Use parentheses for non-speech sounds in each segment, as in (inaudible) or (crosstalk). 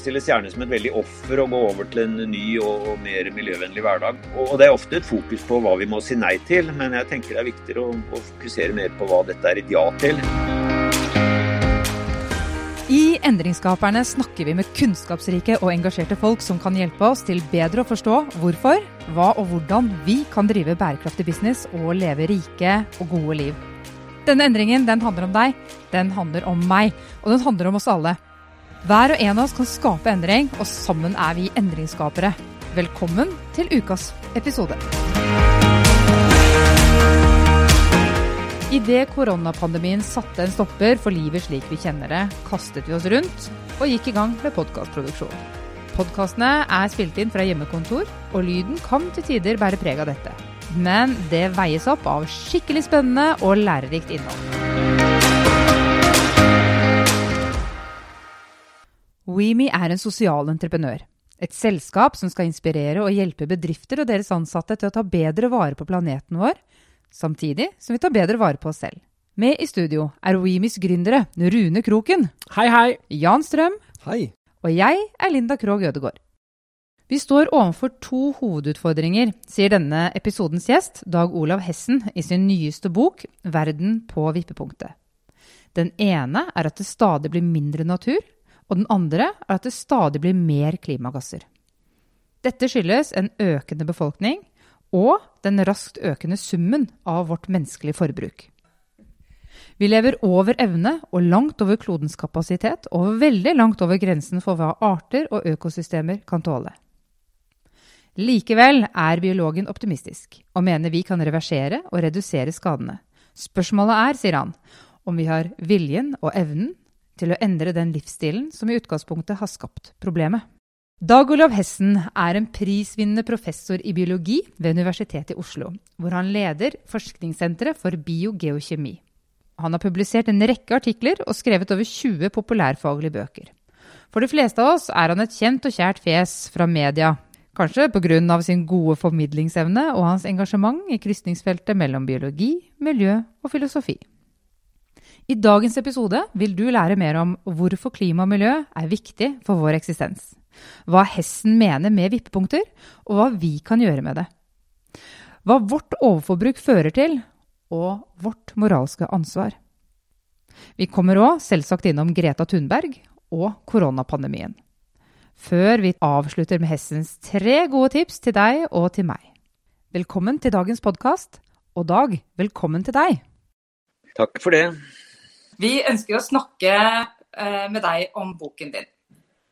fremstilles gjerne som et veldig offer å gå over til en ny og, mer miljøvennlig hverdag. Og, det er ofte et fokus på hva vi må si nei til, men jeg tenker det er viktigere å, å fokusere mer på hva dette er et ja til. I Endringsskaperne snakker vi med kunnskapsrike og engasjerte folk som kan hjelpe oss til bedre å forstå hvorfor, hva og hvordan vi kan drive bærekraftig business og leve rike og gode liv. Denne endringen den handler om deg, den handler om meg, og den handler om oss alle. Hver og en av oss kan skape endring, og sammen er vi endringsskapere. Velkommen til ukas episode. Idet koronapandemien satte en stopper for livet slik vi kjenner det, kastet vi oss rundt og gikk i gang med podkastproduksjon. Podkastene er spilt inn fra hjemmekontor, og lyden kan til tider bære preg av dette men det veies opp av skikkelig spennende og lærerikt innhold. WeMe er en sosial entreprenør. Et selskap som skal inspirere og hjelpe bedrifter og deres ansatte til å ta bedre vare på planeten vår, samtidig som vi tar bedre vare på oss selv. Med i studio er WeMes gründere Rune Kroken. Hei, hei. Jan Strøm. Hei. Og jeg er Linda Krogh Ødegård. Vi står overfor to hovedutfordringer, sier denne episodens gjest, Dag Olav Hessen, i sin nyeste bok 'Verden på vippepunktet'. Den ene er at det stadig blir mindre natur, og den andre er at det stadig blir mer klimagasser. Dette skyldes en økende befolkning og den raskt økende summen av vårt menneskelige forbruk. Vi lever over evne og langt over klodens kapasitet, og veldig langt over grensen for hva arter og økosystemer kan tåle. Likevel er biologen optimistisk, og mener vi kan reversere og redusere skadene. Spørsmålet er, sier han, om vi har viljen og evnen til å endre den livsstilen som i utgangspunktet har skapt problemet. Dag Olav Hessen er en prisvinnende professor i biologi ved Universitetet i Oslo, hvor han leder Forskningssenteret for biogeokjemi. Han har publisert en rekke artikler og skrevet over 20 populærfaglige bøker. For de fleste av oss er han et kjent og kjært fjes fra media, Kanskje pga. sin gode formidlingsevne og hans engasjement i krysningsfeltet mellom biologi, miljø og filosofi. I dagens episode vil du lære mer om hvorfor klima og miljø er viktig for vår eksistens, hva hesten mener med vippepunkter, og hva vi kan gjøre med det. Hva vårt overforbruk fører til, og vårt moralske ansvar. Vi kommer òg selvsagt innom Greta Thunberg og koronapandemien før vi avslutter med hestens tre gode tips til deg og til meg. Velkommen til dagens podkast. Og Dag, velkommen til deg. Takk for det. Vi ønsker å snakke eh, med deg om boken din.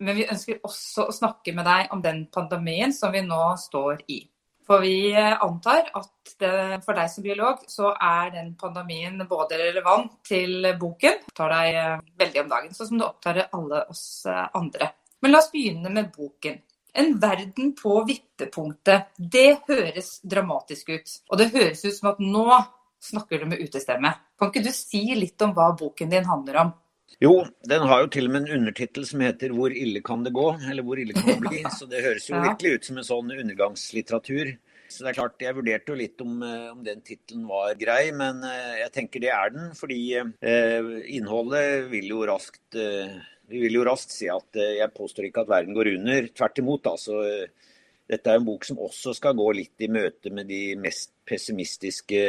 Men vi ønsker også å snakke med deg om den pandemien som vi nå står i. For vi eh, antar at det, for deg som biolog, så er den pandemien både relevant til boken, tar deg eh, veldig om dagen, sånn som det opptar alle oss andre. Men la oss begynne med boken. En verden på vippepunktet. Det høres dramatisk ut. Og det høres ut som at nå snakker du med utestemme. Kan ikke du si litt om hva boken din handler om? Jo, den har jo til og med en undertittel som heter 'Hvor ille kan det gå?' Eller 'Hvor ille kan det bli?' (laughs) Så det høres jo ja. virkelig ut som en sånn undergangslitteratur. Så det er klart, Jeg vurderte jo litt om, eh, om den tittelen var grei, men eh, jeg tenker det er den. Fordi eh, innholdet vil jo raskt eh, vi vil jo raskt si at eh, jeg påstår ikke at verden går under. Tvert imot. altså dette er en bok som også skal gå litt i møte med de mest pessimistiske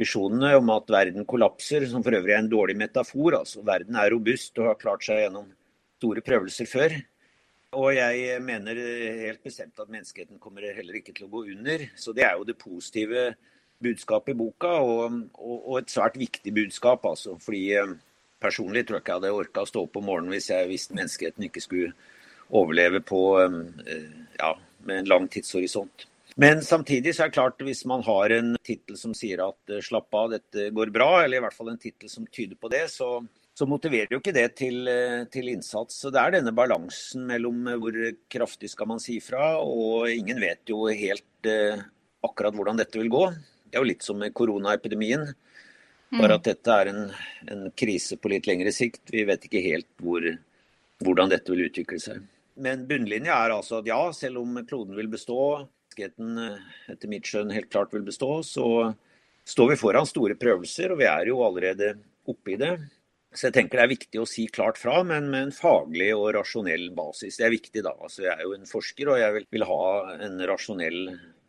visjonene om at verden kollapser, som for øvrig er en dårlig metafor. altså Verden er robust og har klart seg gjennom store prøvelser før. Og jeg mener helt bestemt at menneskeheten kommer heller ikke til å gå under. Så det er jo det positive budskapet i boka, og, og, og et svært viktig budskap. altså, fordi eh, Personlig tror jeg ikke jeg hadde orka å stå opp om morgenen hvis jeg visste menneskeheten ikke skulle overleve på, eh, ja, med en lang tidshorisont. Men samtidig så er det klart, hvis man har en tittel som sier at eh, slapp av, dette går bra, eller i hvert fall en tittel som tyder på det, så, så motiverer jo ikke det til, eh, til, innsats. Så Det er denne balansen mellom hvor kraftig skal man si fra, og ingen vet jo helt eh, akkurat hvordan dette vil gå. Det er jo litt som med koronaepidemien. Bare mm. at dette er en, en, krise på litt lengre sikt. Vi vet ikke helt hvor, hvordan dette vil utvikle seg. Men bunnlinja er altså at ja, selv om kloden vil bestå, menneskeheten etter mitt skjønn helt klart vil bestå, så står vi foran store prøvelser, og vi er jo allerede oppe i det. Så jeg tenker det er viktig å si klart fra, men med en faglig og rasjonell basis. Det er viktig da. Altså, jeg er jo en forsker, og jeg vil, vil ha en rasjonell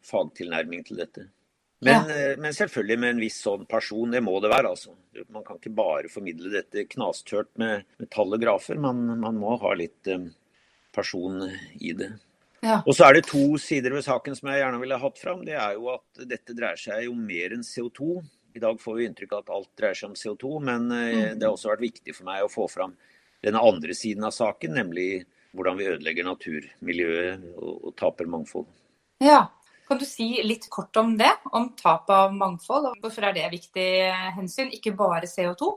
fagtilnærming til dette. Men, ja. Eh, men, selvfølgelig med en viss sånn person. Det må det være. altså. Man kan ikke bare formidle dette knastørt med, med tall og grafer. Man, man, må ha litt um, person i det. Ja. Og så er det to sider ved saken som jeg gjerne ville hatt fram. Det er jo at dette dreier seg om mer enn CO2. I dag får vi inntrykk av at alt dreier seg om CO2, men eh, mm. det har også vært viktig for meg å få fram den andre siden av saken, nemlig hvordan vi ødelegger naturmiljøet og, og taper mangfold. Ja, kan du si litt kort om det? Om tap av mangfold? Hvorfor er det viktig hensyn, ikke bare CO2?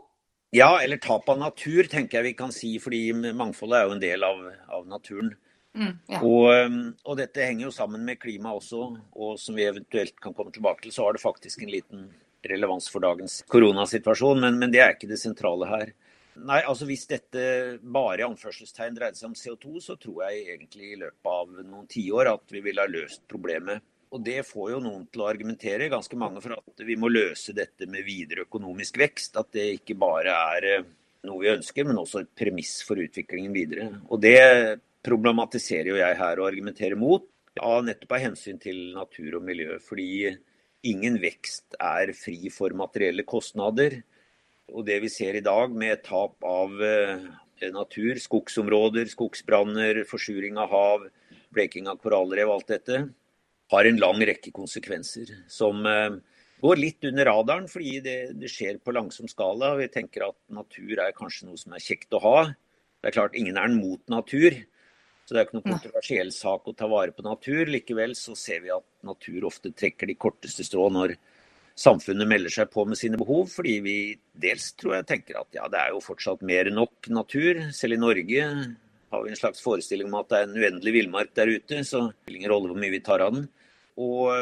Ja, eller tap av natur, tenker jeg vi kan si. Fordi mangfoldet er jo en del av, av naturen. Mm, ja. og, um, og, dette henger jo sammen med klima også. Og som vi eventuelt kan komme tilbake til, så har det faktisk en liten relevans for dagens koronasituasjon, men, men, det er ikke det sentrale her. Nei, altså Hvis dette bare i anførselstegn dreide seg om CO2, så tror jeg egentlig i løpet av noen tiår at vi ville ha løst problemet. Og Det får jo noen til å argumentere, ganske mange, for at vi må løse dette med videre økonomisk vekst. At det ikke bare er eh, noe vi ønsker, men også et premiss for utviklingen videre. Og Det problematiserer jo jeg her og argumenterer mot, ja, nettopp av hensyn til natur og miljø. Fordi ingen vekst er fri for materielle kostnader. Og det vi ser i dag med tap av eh, natur, skogsområder, skogsbranner, forsuring av hav, bleking av korallrev, alt dette, har en lang rekke konsekvenser som eh, går litt under radaren fordi det, det skjer på langsom skala. Vi tenker at natur er kanskje noe som er kjekt å ha. Det er klart ingen er mot natur. Så det er ikke noen kontroversiell sak å ta vare på natur. Likevel så ser vi at natur ofte trekker de korteste strå når samfunnet melder seg på med sine behov. Fordi vi dels tror jeg tenker at ja, det er jo fortsatt mer enn nok natur. Selv i Norge har vi en slags forestilling om at det er en uendelig villmark der ute. Så det spiller ingen rolle hvor mye vi tar av den. Og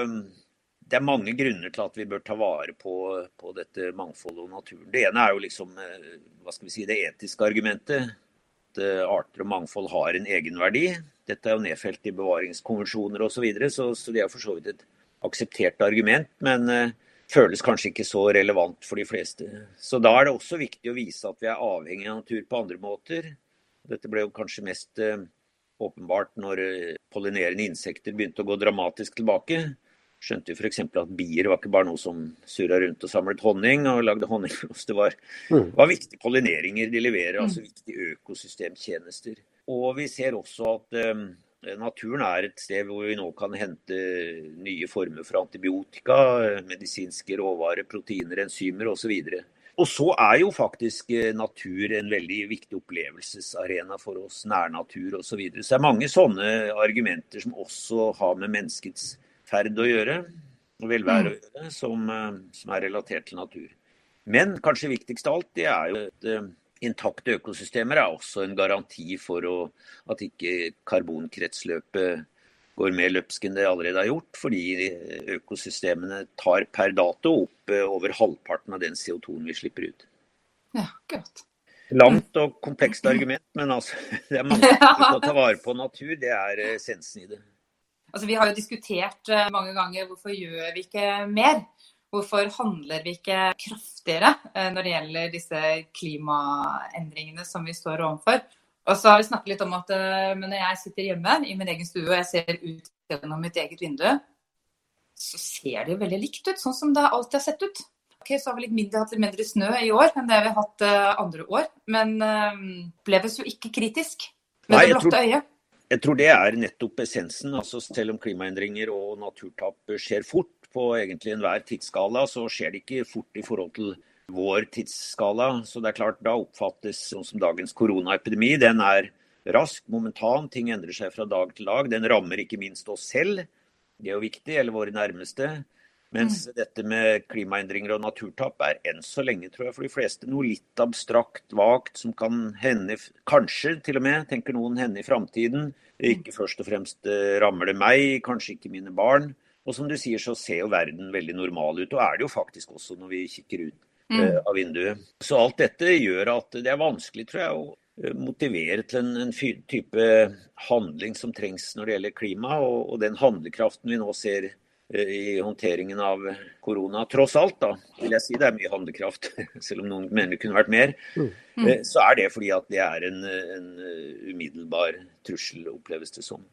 det er mange grunner til at vi bør ta vare på, på dette mangfoldet og naturen. Det ene er jo liksom eh, hva skal vi si, det etiske argumentet at arter og mangfold har en egenverdi. Dette er jo nedfelt i bevaringskonvensjoner osv., så, videre, så så det er for så vidt et akseptert argument. Men uh, føles kanskje ikke så relevant for de fleste. Så da er det også viktig å vise at vi er avhengig av natur på andre måter. Dette ble jo kanskje mest uh, åpenbart når pollinerende insekter begynte å gå dramatisk tilbake skjønte jo f.eks. at bier var ikke bare noe som surra rundt og samlet honning og lagde honning for oss. Det var, mm. var viktige pollineringer de leverer, altså mm. viktige økosystemtjenester. Og vi ser også at um, naturen er et sted hvor vi nå kan hente nye former for antibiotika, medisinske råvarer, proteiner, enzymer osv. Og så er jo faktisk eh, natur en veldig viktig opplevelsesarena for oss. Nærnatur osv. Så, videre. så det er mange sånne argumenter som også har med menneskets ferd å gjøre, og velvære å mm. gjøre, som, eh, som, er relatert til natur. Men kanskje viktigst av alt, det er jo at uh, intakte økosystemer er også en garanti for å, at ikke karbonkretsløpet går mer løpsk enn det allerede har gjort, fordi økosystemene tar per dato opp over halvparten av den CO2-en vi slipper ut. Ja, godt. Langt og komplekst argument, men altså, (laughs) det er mange (laughs) som skal ta vare på natur. Det er essensen i det. Altså, vi har jo diskutert eh, mange ganger hvorfor gjør vi ikke mer? Hvorfor handler vi ikke kraftigere eh, når det gjelder disse klimaendringene som vi står overfor? Og så har vi snakket litt om at eh, men når jeg sitter hjemme i min egen stue og jeg ser ut gjennom mitt eget vindu, så ser det jo veldig likt ut, sånn som det alltid har sett ut. Ok, Så har vi litt mindre, hatt litt mindre snø i år enn det vi har hatt andre år, men oppleves jo ikke kritisk med Nei, det blotte tror... øyet. Jeg tror det er nettopp essensen. altså Selv om klimaendringer og naturtap skjer fort på egentlig enhver tidsskala, så skjer det ikke fort i forhold til vår tidsskala. Så det er klart, da oppfattes sånn som dagens koronaepidemi. Den er rask, momentan, ting endrer seg fra dag til dag. Den rammer ikke minst oss selv, det er jo viktig, eller våre nærmeste. Mens mm. dette med klimaendringer og naturtap er enn så lenge, tror jeg, for de fleste noe litt abstrakt, vagt, som kan hende, kanskje til og med, tenker noen, hende i framtiden. Ikke først og fremst eh, rammer det meg, kanskje ikke mine barn. Og som du sier, så ser jo verden veldig normal ut, og er det jo faktisk også når vi kikker ut mm. uh, av vinduet. Så alt dette gjør at det er vanskelig, tror jeg, å eh, motivere til en, en type handling som trengs når det gjelder klima. Og, og den handlekraften vi nå ser i håndteringen av korona. Tross alt, da, vil jeg si det er mye handlekraft, (laughs) selv om noen mener det kunne vært mer. Mm. Så er det fordi at det er en, en umiddelbar trussel, oppleves det som.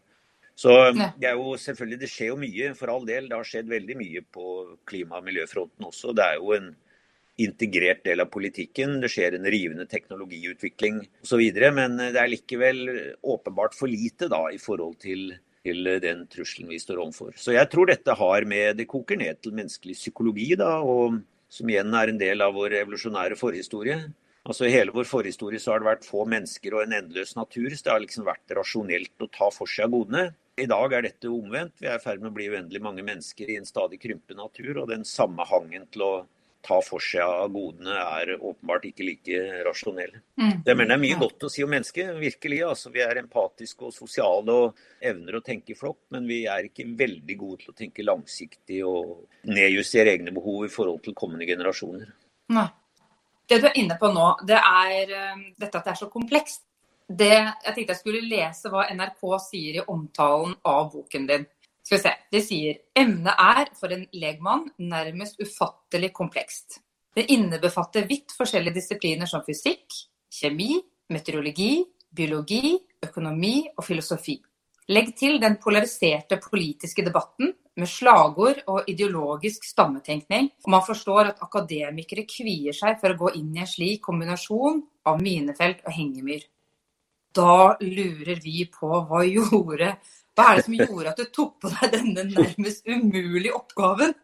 Så det er jo selvfølgelig, det skjer jo mye, for all del. Det har skjedd veldig mye på klima- og miljøfronten også. Det er jo en integrert del av politikken. Det skjer en rivende teknologiutvikling osv. Men det er likevel åpenbart for lite da, i forhold til, til, den trusselen vi står overfor. Så jeg tror dette har med Det koker ned til menneskelig psykologi, da, og som igjen er en del av vår evolusjonære forhistorie. Altså I hele vår forhistorie så har det vært få mennesker og en endeløs natur. Så det har liksom vært rasjonelt å ta for seg av godene. I dag er dette omvendt. Vi er i ferd med å bli uendelig mange mennesker i en stadig krympende natur. Og den samme hangen til å ta for seg av godene er åpenbart ikke like rasjonell. Mm. Jeg mener det er mye godt å si om mennesket, virkelig. Altså, vi er empatiske og sosiale og evner å tenke i flokk, men vi er ikke veldig gode til å tenke langsiktig og nedjustere egne behov i forhold til kommende generasjoner. Nei. Det du er inne på nå, det er eh, dette at det er så komplekst det, jeg tenkte jeg skulle lese hva NRK sier i omtalen av boken din. Skal vi se. Det sier emnet er for en legmann nærmest ufattelig komplekst. Det innebefatter vidt forskjellige disipliner som fysikk, kjemi, meteorologi, biologi, økonomi og filosofi. Legg til den polariserte politiske debatten med slagord og ideologisk stammetenkning, og man forstår at akademikere kvier seg for å gå inn i en slik kombinasjon av minefelt og hengemyr da lurer vi på hva gjorde Hva er det som gjorde at du tok på deg denne nærmest umulige oppgaven?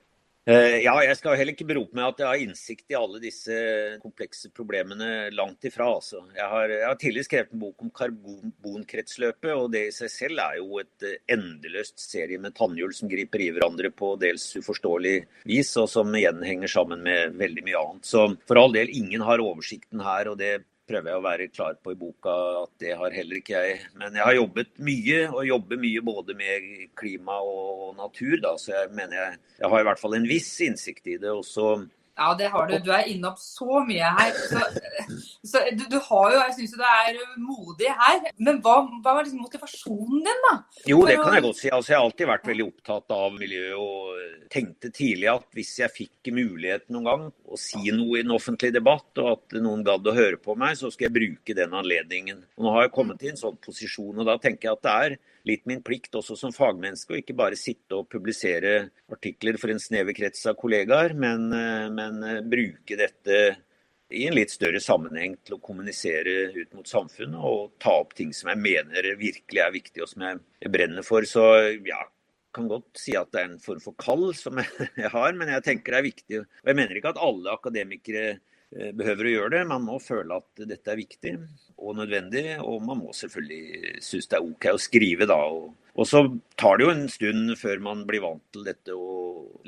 Eh, ja, jeg skal heller ikke berope meg at jeg har innsikt i alle disse komplekse problemene langt ifra. Altså. Jeg, har, jeg har tidligere skrevet en bok om karbonkretsløpet, og det i seg selv er jo et eh, endeløst serie med tannhjul som griper i hverandre på dels uforståelig vis, og som igjen henger sammen med veldig mye annet. Så for all del, ingen har oversikten her, og det prøver jeg å være klar på i boka at det har heller ikke jeg. Men jeg har jobbet mye, og jobber mye både med klima og natur. Da, så jeg mener jeg, jeg har i hvert fall en viss innsikt i det. og så ja, det har du. Du er innom så mye her. Så, så du, du, har jo Jeg syns du er modig her. Men hva, hva var liksom motivasjonen din, da? Jo, det kan jeg godt si. Altså, jeg har alltid vært veldig opptatt av miljø og tenkte tidlig at hvis jeg fikk muligheten noen gang å si noe i en offentlig debatt, og at noen gadd å høre på meg, så skal jeg bruke den anledningen. Og nå har jeg kommet i en sånn posisjon, og da tenker jeg at det er litt min plikt også som fagmenneske å ikke bare sitte og publisere artikler for en snever krets av kollegaer, men, eh, men, eh, bruke dette i en litt større sammenheng til å kommunisere ut mot samfunnet og ta opp ting som jeg mener virkelig er viktig og som jeg, brenner for. Så ja, kan godt si at det er en form for kall som (laughs) jeg har, men jeg tenker det er viktig. Og jeg mener ikke at alle akademikere behøver å gjøre det. Man må føle at dette er viktig og nødvendig, og man må selvfølgelig synes det er OK å skrive da. Og, så tar det jo en stund før man blir vant til dette å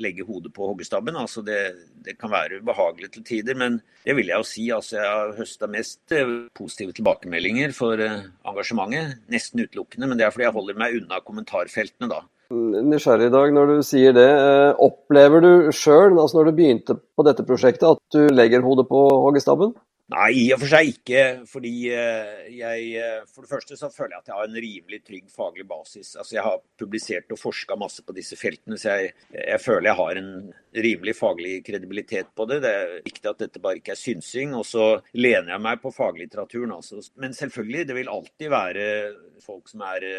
legge hodet på hoggestabben. Altså det, det, kan være ubehagelig til tider, men det vil jeg jo si. Altså jeg har høsta mest eh, positive tilbakemeldinger for eh, engasjementet, nesten utelukkende. Men det er fordi jeg holder meg unna kommentarfeltene da nysgjerrig i dag når du sier det. Eh, opplever du sjøl, altså når du begynte på dette prosjektet, at du legger hodet på hoggestabben? Nei, i og for seg ikke. Fordi eh, jeg eh, For det første så føler jeg at jeg har en rimelig trygg faglig basis. Altså Jeg har publisert og forska masse på disse feltene, så jeg, jeg, føler jeg har en rimelig faglig kredibilitet på det. Det er viktig at dette bare ikke er synsing. Og så lener jeg meg på faglitteraturen. Altså. Men selvfølgelig, det vil alltid være folk som er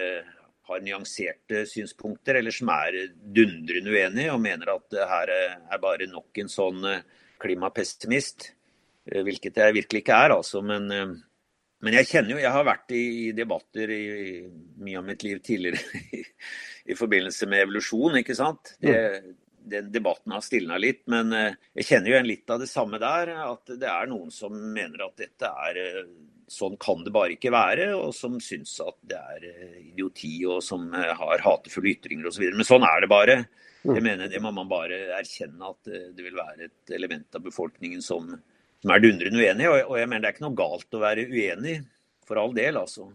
har nyanserte synspunkter, eller som er dundrende uenige og mener at det her er bare nok en sånn eh, klimapessimist. Eh, hvilket jeg virkelig ikke er, altså. Men, eh, men jeg kjenner jo Jeg har vært i debatter i, mye av mitt liv tidligere (laughs) i, i forbindelse med evolusjon, ikke sant. Det, mm. den debatten har stilna litt, men jeg kjenner jo igjen litt av det samme der. At det er noen som mener at dette er sånn kan det bare ikke være, og som syns at det er eh, idioti og som eh, har hatefulle ytringer osv. Men sånn er det bare. Jeg mm. mener Det må man bare erkjenne at eh, det vil være et element av befolkningen som, som er dundrende uenig. Og, jeg mener det er ikke noe galt å være uenig, for all del, altså.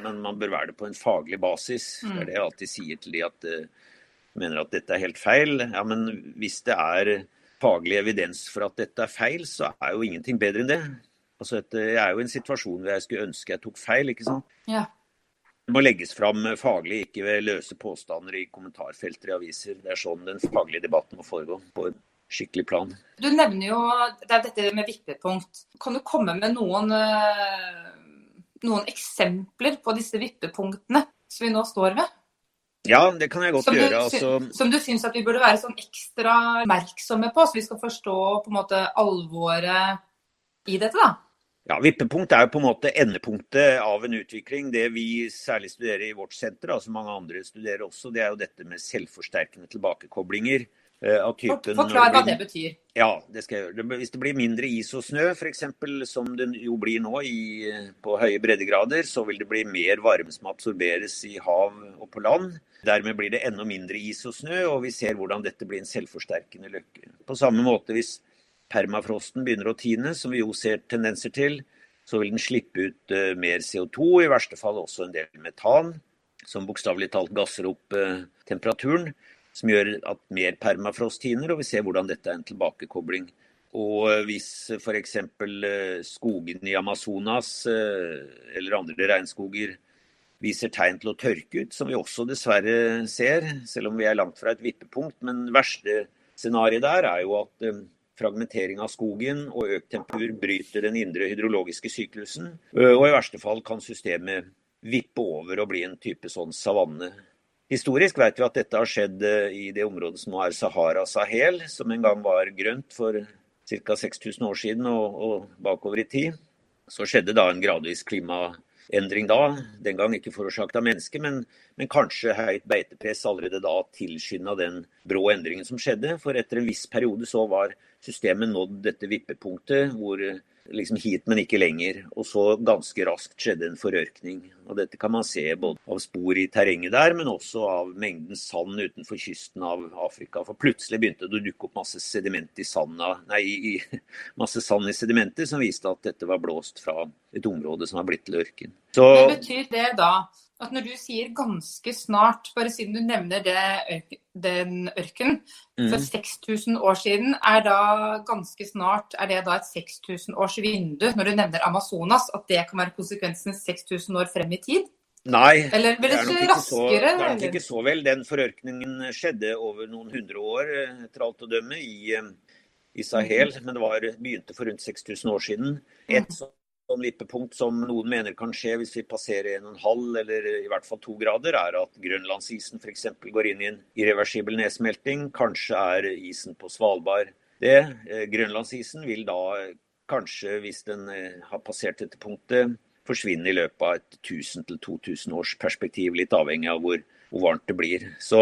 Men man bør være det på en faglig basis. Det er det jeg alltid sier til de at mener at dette er helt feil. Ja, men hvis det er faglig evidens for at dette er feil, så er jo ingenting bedre enn det. Altså et, jeg er jo i en situasjon hvor jeg skulle ønske jeg tok feil, ikke sant. Ja. Det må legges fram faglig, ikke ved løse påstander i kommentarfelter i aviser. Det er sånn den faglige debatten må foregå, på et skikkelig plan. Du nevner jo det er dette med vippepunkt. Kan du komme med noen, eh, noen eksempler på disse vippepunktene som vi nå står ved? Ja, det kan jeg godt som gjøre. Altså... Som du syns at vi burde være sånn ekstra oppmerksomme på, så vi skal forstå på en måte alvoret i dette, da? Ja, Vippepunkt er jo på en måte endepunktet av en utvikling. Det vi særlig studerer i vårt senter, altså mange andre studerer også, det er jo dette med selvforsterkende tilbakekoblinger. Eh, typen Forklar hva det betyr. Ja, det skal jeg gjøre. Hvis det blir mindre is og snø, f.eks., som det jo blir nå i, på høye breddegrader, så vil det bli mer varme som absorberes i hav og på land. Dermed blir det enda mindre is og snø, og vi ser hvordan dette blir en selvforsterkende løkke. På samme måte hvis permafrosten begynner å tine, som vi jo ser tendenser til, så vil den slippe ut uh, mer CO2, i verste fall også en del metan, som bokstavelig talt gasser opp uh, temperaturen, som gjør at mer permafrost tiner, og vi ser hvordan dette er en tilbakekobling. Og uh, hvis f.eks. skogene i Amazonas eller andre regnskoger viser tegn til å tørke ut, som vi også dessverre ser, selv om vi er langt fra et vippepunkt. Men verste scenarioet der er jo at fragmentering av skogen og økt temperatur bryter den indre hydrologiske syklusen. Og i verste fall kan systemet vippe over og bli en type sånn savanne. Historisk vet vi at dette har skjedd i det området som nå er Sahara-Sahel, som en gang var grønt for ca. 6000 år siden og, og bakover i tid. Så skjedde da en gradvis klimaendring da. Den gang ikke forårsaket av mennesker, men, men, kanskje høyt beitepress allerede da tilskynda den brå endringen som skjedde. For etter en viss periode så var systemet nådd dette vippepunktet hvor liksom hit, men ikke lenger. Og så ganske raskt skjedde en forørkning. Og dette kan man se både av spor i terrenget der, men også av mengden sand utenfor kysten av Afrika. For plutselig begynte det å dukke opp masse sediment i sanda, nei, (laughs) masse sand i sedimentet som viste at dette var blåst fra et område som har blitt til ørken. Så, men betyr det da at når du sier ganske snart, bare siden du nevner det, den ørkenen, for 6000 mm. år siden, er da ganske snart er det da et 6000 års vindu når du nevner Amazonas, at det kan være konsekvensen 6000 år frem i tid? Nei, Eller det er, nok ikke, så, det er nok ikke så vel. Den forørkningen skjedde over noen hundre år, etter alt å dømme, i, i Sahel. Mm. Men det var, begynte for rundt 6000 år siden. Et mm sånn vippepunkt som noen mener kan skje hvis vi passerer 1,5 eller i hvert fall 2 grader, er at grønlandsisen f.eks. går inn i en irreversibel nedsmelting. Kanskje er isen på Svalbard det. Eh, grønlandsisen vil da kanskje, hvis den eh, har passert dette punktet, forsvinne i løpet av et 1000-2000 års perspektiv, litt avhengig av hvor, hvor varmt det blir. Så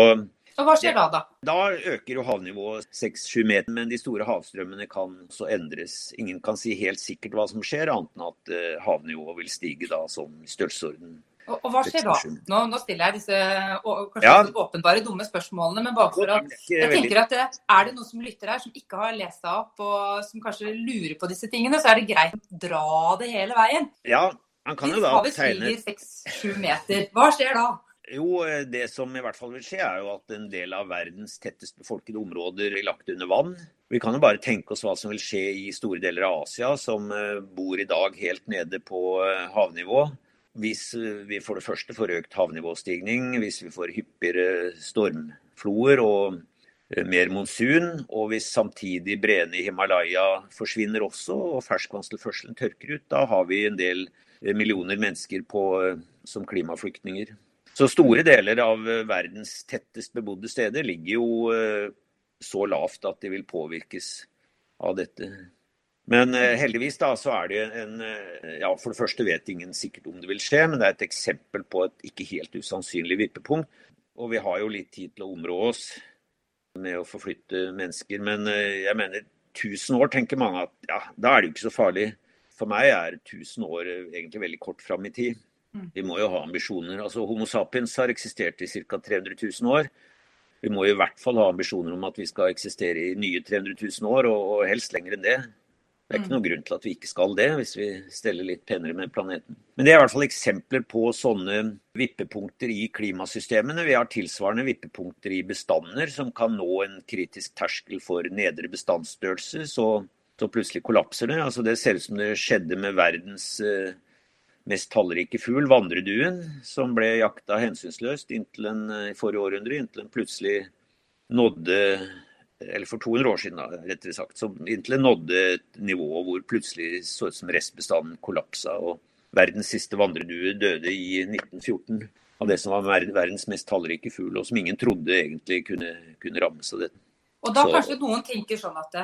og Hva skjer da, da? Da øker jo havnivået 6-7 meter, men de store havstrømmene kan så endres. Ingen kan si helt sikkert hva som skjer, annet enn at uh, havnivået vil stige da som størrelsesorden. Og, og, hva skjer da? Nå, nå, stiller jeg disse kanskje ja. åpenbare dumme spørsmålene, men bare for at jeg tenker at er det noen som lytter her som ikke har lest seg opp og som kanskje lurer på disse tingene, så er det greit å dra det hele veien. Ja, han kan jo da tegne Hvis havet stiger 6-7 meter, hva skjer da? Jo, eh, det som i hvert fall vil skje, er jo at en del av verdens tettest befolkede områder er lagt under vann. Vi kan jo bare tenke oss hva som vil skje i store deler av Asia, som eh, bor i dag helt nede på eh, havnivå. Hvis vi for det første får økt havnivåstigning, hvis vi får hyppigere stormfloer og mer monsun, og hvis samtidig breene i Himalaya forsvinner også og ferskvannstilførselen tørker ut, da har vi en del millioner mennesker på, som klimaflyktninger. Så store deler av eh, verdens tettest bebodde steder ligger jo eh, så lavt at de vil påvirkes av dette. Men eh, heldigvis da, så er det en ja, For det første vet ingen sikkert om det vil skje, men det er et eksempel på et ikke helt usannsynlig vippepunkt. Og vi har jo litt tid til å områ oss med å forflytte mennesker. Men jeg mener 1000 år tenker mange at ja, da er det jo ikke så farlig. For meg er 1000 år egentlig veldig kort fram i tid. Mm. Vi må jo ha ambisjoner. Altså, Homo sapiens har eksistert i ca. 300 000 år. Vi må i hvert fall ha ambisjoner om at vi skal eksistere i nye 300 000 år, og, helst lenger enn det. Det er ikke mm. noen grunn til at vi ikke skal det, hvis vi steller litt penere med planeten. Men det er i hvert fall eksempler på sånne vippepunkter i klimasystemene. Vi har tilsvarende vippepunkter i bestander som kan nå en kritisk terskel for nedre bestandsstørrelse, så, så plutselig kollapser det. Altså det ser ut som det skjedde med verdens uh, mest tallrike fugl, vandreduen, som ble jakta hensynsløst inntil en, i forrige århundre, inntil den plutselig nådde eller for 200 år siden, da, rettere sagt, så inntil den nådde et nivå hvor plutselig så ut som restbestanden kollapsa. og Verdens siste vandredue døde i 1914 av det som var verdens mest tallrike fugl, og som ingen trodde egentlig kunne, kunne rammes av det. Og da så... kanskje noen tenker sånn at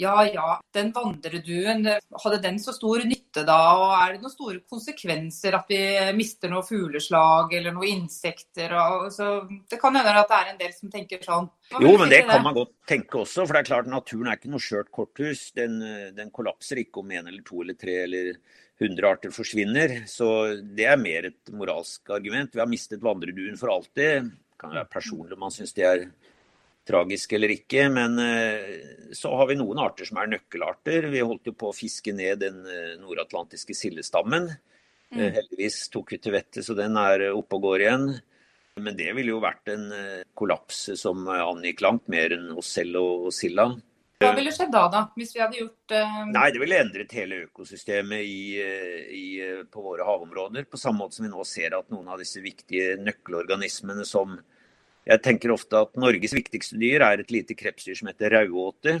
ja ja, den vandreduen, hadde den så stor nytte da? Og er det noen store konsekvenser at vi mister noen fugleslag eller noen insekter? Og, så det kan hende at det er en del som tenker sånn. Jo, men det kan man godt tenke også. For det er klart naturen er ikke noe skjørt korthus. Den, den kollapser ikke om en eller to eller tre eller 100 arter forsvinner. Så det er mer et moralsk argument. Vi har mistet vandreduen for alltid. Det kan være personlig om man syns det er tragisk eller ikke. Men eh, så har vi noen arter som er nøkkelarter. Vi holdt jo på å fiske ned den eh, nordatlantiske sildestammen. Mm. Eh, heldigvis tok vi til vettet, så den er oppe og går igjen. Men det ville jo vært en kollaps som angikk langt mer enn oss selv og silda. Hva ville skjedd da, da? Hvis vi hadde gjort uh... Nei, Det ville endret hele økosystemet i, i, på våre havområder. På samme måte som vi nå ser at noen av disse viktige nøkkelorganismene som Jeg tenker ofte at Norges viktigste dyr er et lite krepsdyr som heter rauåte.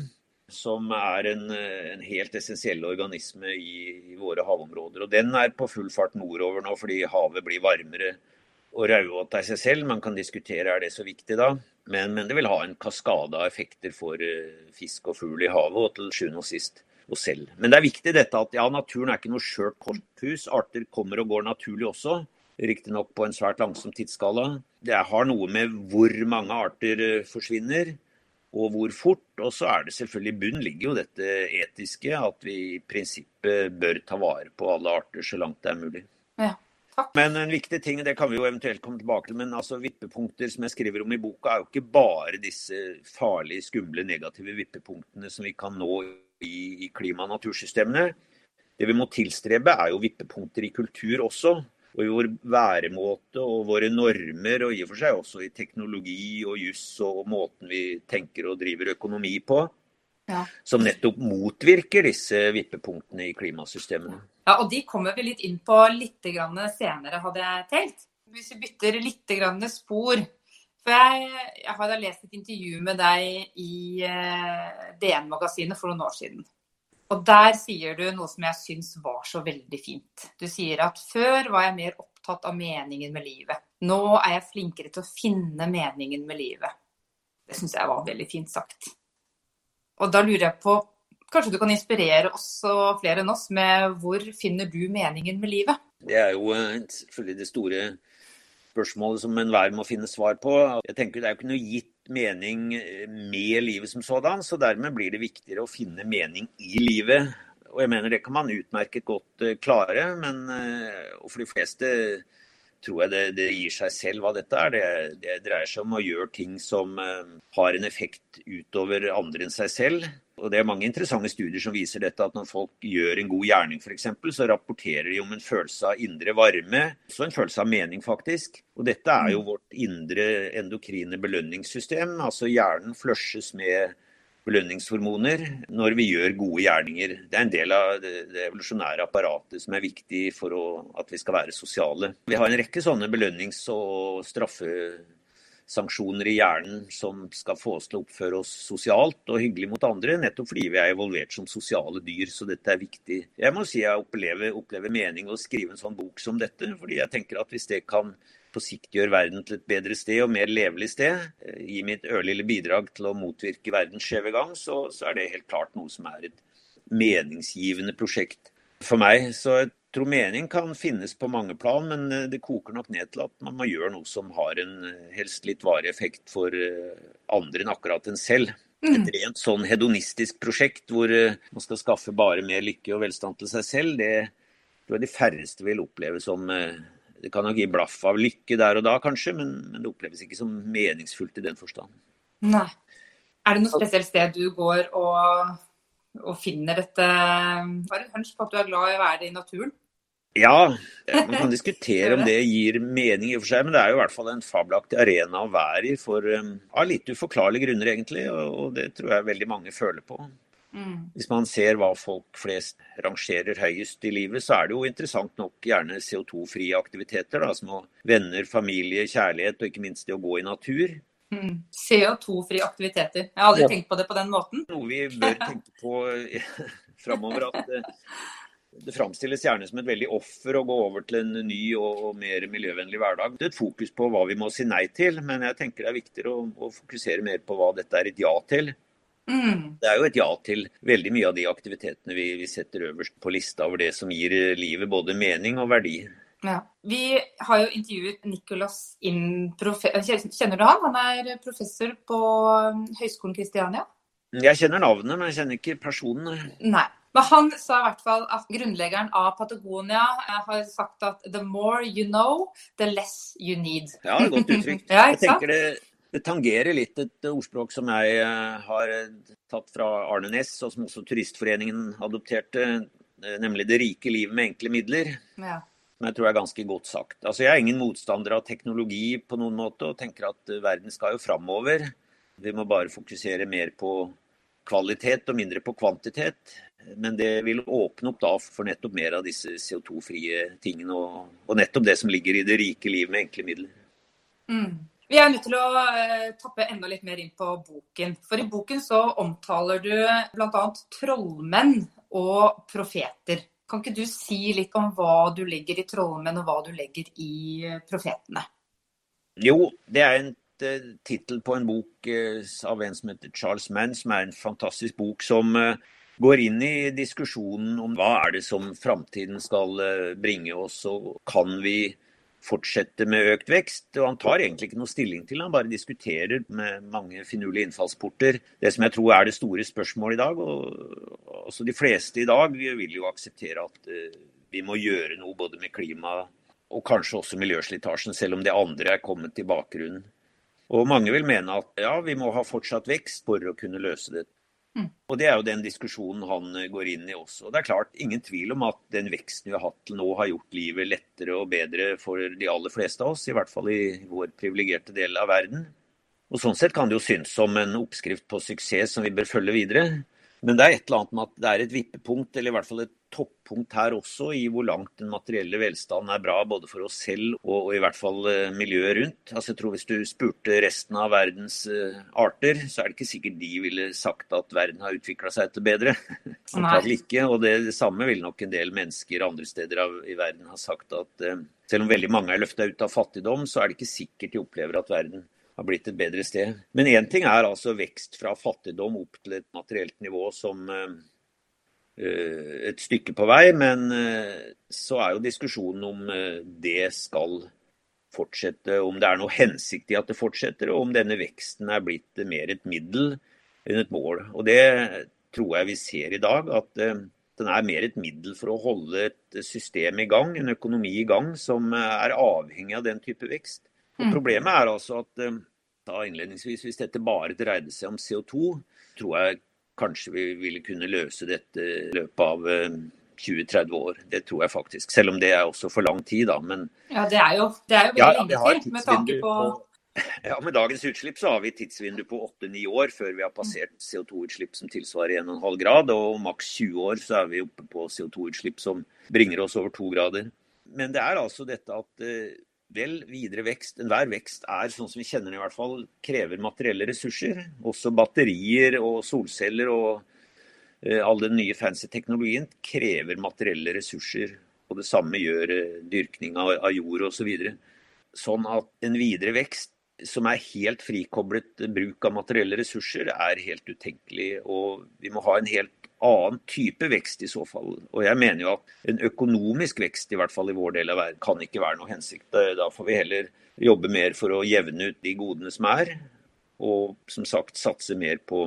Som er en, en helt essensiell organisme i, i, våre havområder. Og Den er på full fart nordover nå fordi havet blir varmere. Og rauåte er seg selv, man kan diskutere er det så viktig da. Men, men, det vil ha en kaskade av effekter for uh, fisk og fugl i havet, og til sjuende og sist oss selv. Men det er viktig dette at ja, naturen er ikke noe skjørt korthus. Arter kommer og går naturlig også. Riktignok på en svært langsom tidsskala. Det har noe med hvor mange arter uh, forsvinner, og hvor fort. Og så er det selvfølgelig i bunn ligger jo dette etiske, at vi i prinsippet bør ta vare på alle arter så langt det er mulig. Ja. Takk. Men en viktig ting, det kan vi jo eventuelt komme tilbake til, men altså vippepunkter som jeg skriver om i boka, er jo ikke bare disse farlige, skumle, negative vippepunktene som vi kan nå i, i klima- og natursystemene. Det vi må tilstrebe, er jo vippepunkter i kultur også. Og i vår væremåte og våre normer, og i og for seg også i teknologi og juss og måten vi tenker og driver økonomi på. Ja. Som nettopp motvirker disse vippepunktene i klimasystemene. Ja, og De kommer vi litt inn på litt senere, hadde jeg tenkt. Hvis vi bytter litt spor. For jeg, jeg har lest et intervju med deg i eh, DN-magasinet for noen år siden. Og der sier du noe som jeg syns var så veldig fint. Du sier at før var jeg mer opptatt av meningen med livet. Nå er jeg flinkere til å finne meningen med livet. Det syns jeg var veldig fint sagt. Og da lurer jeg på Kanskje du kan inspirere oss og flere enn oss med hvor finner du meningen med livet? Det er jo selvfølgelig det store spørsmålet som enhver må finne svar på. Jeg tenker Det er jo ikke noe gitt mening eh, med livet som sådan, så dermed blir det viktigere å finne mening i livet. Og jeg mener Det kan man utmerket godt eh, klare, men for de fleste tror jeg det, det, gir seg selv hva dette er. Det, det, dreier seg om å gjøre ting som har en effekt utover andre enn seg selv. Og Det er mange interessante studier som viser dette, at når folk gjør en god gjerning f.eks., så rapporterer de om en følelse av indre varme, så en følelse av mening, faktisk. Og Dette er jo mm. vårt indre endokrine belønningssystem. altså Hjernen flushes med belønningshormoner når vi gjør gode gjerninger. Det er en del av det evolusjonære apparatet som er viktig for å, at vi skal være sosiale. Vi har en rekke sånne belønnings- og straffe sanksjoner i hjernen som skal få oss til å oppføre oss sosialt og hyggelig mot andre, nettopp fordi vi er evolvert som sosiale dyr. Så dette er viktig. Jeg må si jeg opplever, opplever mening å skrive en sånn bok som dette, fordi jeg tenker at hvis det kan på sikt gjøre verden til et bedre sted og mer levelig sted, eh, gi mitt ørlille bidrag til å motvirke verdens skjeve gang, så, så er det helt klart noe som er et meningsgivende prosjekt for meg. Så tror mening kan finnes på mange plan, men eh, det koker nok ned til at man må gjøre noe som har en eh, helst litt varig effekt for eh, andre enn akkurat en selv. Et rent sånn hedonistisk prosjekt hvor man skal skaffe bare mer lykke og velstand til seg selv, det tror jeg de færreste vil oppleve som Det kan nok gi blaff av lykke der og da, kanskje, men, men det oppleves ikke som meningsfullt i den forstand. Nei. Er det noe spesielt sted du går og, og finner dette Har du hunch på at du er glad i å være i naturen? Ja, (laughs) man kan diskutere om det gir mening i og for seg, men det er jo i hvert fall en fabelaktig arena å være i for um, av litt uforklarlige grunner, egentlig. Og det tror jeg veldig mange føler på. Mm. Hvis man ser hva folk flest rangerer høyest i livet, så er det jo interessant nok gjerne CO2-frie aktiviteter. Da, som venner, familie, kjærlighet og ikke minst det å gå i natur. Mm. CO2-frie aktiviteter. Jeg har aldri ja. tenkt på det på den måten. Noe vi bør tenke på (laughs) framover. At (laughs) det, framstilles gjerne som et veldig offer å gå over til en ny og, og mer miljøvennlig hverdag. Det er et fokus på hva vi må si nei til, men jeg tenker det er viktigere å, å fokusere mer på hva dette er et ja til. Mm. Det er jo et ja til veldig mye av de aktivitetene vi, vi, setter øverst på lista over det som gir livet både mening og verdi. Ja. Vi har jo intervjuet Nicolas Inn, kjenner du han? Han er professor på um, Høgskolen Kristiania. Jeg kjenner navnet, men jeg kjenner ikke personen. Nei. Men han sa i hvert fall at grunnleggeren av Patagonia eh, har sagt at the more you know, the less you need. Ja, godt uttrykt. (laughs) ja, jeg tenker det det tangerer litt et ordspråk som jeg eh, har eh, tatt fra Arne Næss, og som også Turistforeningen adopterte, nemlig 'det rike livet med enkle midler'. Ja. Som jeg tror er ganske godt sagt. Altså, jeg er ingen motstander av teknologi på noen måte, og tenker at verden skal jo framover. Vi må bare fokusere mer på kvalitet og mindre på kvantitet. Men det vil åpne opp da for nettopp mer av disse CO2-frie tingene, og, og, nettopp det som ligger i det rike livet med enkle midler. Mm. Vi er nødt til å uh, tappe enda litt mer inn på boken. For i boken så omtaler du bl.a. trollmenn og profeter. Kan ikke du si litt om hva du legger i trollmenn, og hva du legger i eh, profetene? Jo, det er en uh, tittel på en bok uh, av en som heter Charles Mann, som er en fantastisk bok som går inn i diskusjonen om hva er det som framtiden skal bringe oss, og kan vi fortsette med økt vekst. og Han tar egentlig ikke noe stilling til han bare diskuterer med mange finurlige innfallsporter. Det som jeg tror er det store spørsmålet i dag. og også De fleste i dag vil jo akseptere at vi må gjøre noe både med klima og kanskje også miljøslitasjen, selv om det andre er kommet i bakgrunnen. Og Mange vil mene at ja, vi må ha fortsatt vekst for å kunne løse det. Mm. Og Det er jo den diskusjonen han eh, går inn i også. Og det er klart, Ingen tvil om at den veksten vi har hatt til nå, har gjort livet lettere og bedre for de aller fleste av oss. I hvert fall i vår privilegerte del av verden. Og Sånn sett kan det jo synes som en oppskrift på suksess som vi bør følge videre. Men det er et eller annet med at det er et vippepunkt, eller i hvert fall et toppunkt her også, i hvor langt den materielle velstanden er bra både for oss selv og, og i hvert fall uh, miljøet rundt. Altså jeg tror Hvis du spurte resten av verdens uh, arter, så er det ikke sikkert de ville sagt at verden har utvikla seg til bedre. (laughs) Ikke. Og det, det, samme vil nok en del mennesker andre steder av, i verden ha sagt at uh, selv om veldig mange er løfta ut av fattigdom, så er det ikke sikkert de opplever at verden har blitt et bedre sted. Men én ting er altså vekst fra fattigdom opp til et materielt nivå som uh, et stykke på vei, men uh, så er jo diskusjonen om uh, det skal fortsette, om det er noe hensikt i at det fortsetter, og om denne veksten er blitt mer et middel enn et mål. Og Det tror jeg vi ser i dag, at den er mer et middel for å holde et system i gang, en økonomi i gang, som er avhengig av den type vekst. Og mm. Problemet er altså at eh, da innledningsvis, hvis dette bare dreide seg om CO2, tror jeg kanskje vi ville kunne løse dette i løpet av 20-30 eh, år. Det tror jeg faktisk. Selv om det er også for lang tid, da. Men Ja, det er jo, det er jo veldig ja, lenge med tanke på, på (laughs) ja, Med dagens utslipp så har vi tidsvindu på 8-9 år før vi har passert CO2-utslipp som tilsvarer 1,5 grad. Og maks 20 år så er vi oppe på CO2-utslipp som bringer oss over 2 grader. Men det er altså dette at eh, Vel, videre vekst, enhver vekst er, sånn som vi kjenner den i hvert fall, krever materielle ressurser. Også batterier og solceller og eh, all den nye fancy teknologien krever materielle ressurser. Og det samme gjør eh, dyrkning av, av jord osv. Så videre. sånn at en videre vekst som er helt frikoblet bruk av materielle ressurser, er helt utenkelig. Og vi må ha en helt annen type vekst i så fall. Og jeg mener jo at en økonomisk vekst, i hvert fall i vår del av verden, kan ikke være noe hensikt. Da får vi heller jobbe mer for å jevne ut de godene som er, og som sagt satse mer på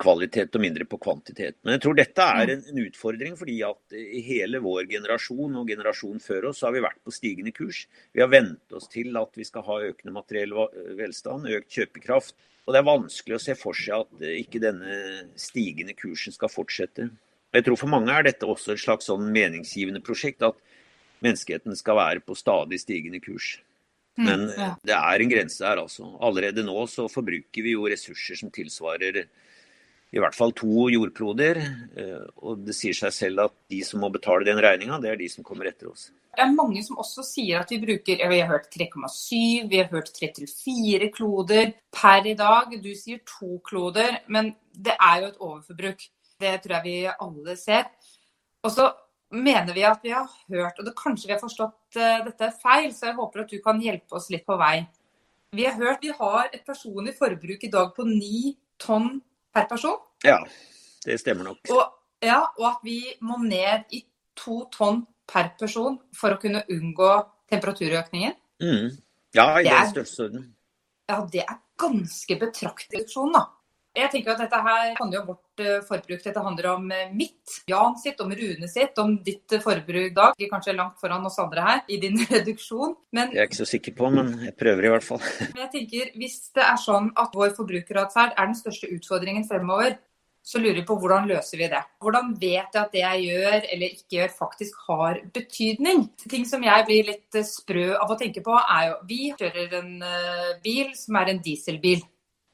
kvalitet og mindre på kvantitet. Men jeg tror dette er en, en utfordring, fordi at i hele vår generasjon og generasjonen før oss har vi vært på stigende kurs. Vi har vent oss til at vi skal ha økende materiell velstand, økt kjøpekraft. Og det er vanskelig å se for seg at eh, ikke denne stigende kursen skal fortsette. Jeg tror For mange er dette også et slags sånn meningsgivende prosjekt, at menneskeheten skal være på stadig stigende kurs. Mm, Men det er en grense her, altså. Allerede nå så forbruker vi jo ressurser som tilsvarer i hvert fall to jordkloder. Eh, og det sier seg selv at de som må betale den regninga, det er de som kommer etter oss. Det er mange som også sier at vi bruker Vi har hørt 3,7, vi har hørt 3-4 kloder per i dag. Du sier to kloder, men det er jo et overforbruk. Det tror jeg vi alle ser. Og så mener vi at vi har hørt, og det kanskje vi har forstått uh, dette feil, så jeg håper at du kan hjelpe oss litt på vei. Vi har hørt vi har et personlig forbruk i dag på ni tonn per person. Ja, det stemmer nok. Og, ja, og at vi må ned i to tonn per person for å kunne unngå temperaturøkningen. Mm. Ja, i den størrelsesorden. Ja, det er ganske betraktelig reduksjon, da. Jeg tenker at Dette her handler om vårt eh, forbruk. Dette handler om eh, mitt, Jan sitt, om Rune sitt, om ditt eh, forbruk dag. Kanskje langt foran oss andre her i din (laughs) reduksjon. Men, jeg er ikke så sikker på, men jeg prøver i hvert fall. (laughs) Men jeg tenker, Hvis det er sånn at vår forbrukeratferd er den største utfordringen fremover, så lurer jeg på hvordan løser vi det. Hvordan vet jeg at det jeg gjør eller ikke gjør, faktisk har betydning? Ting som jeg blir litt sprø av å tenke på, er jo Vi kjører en bil som er en dieselbil.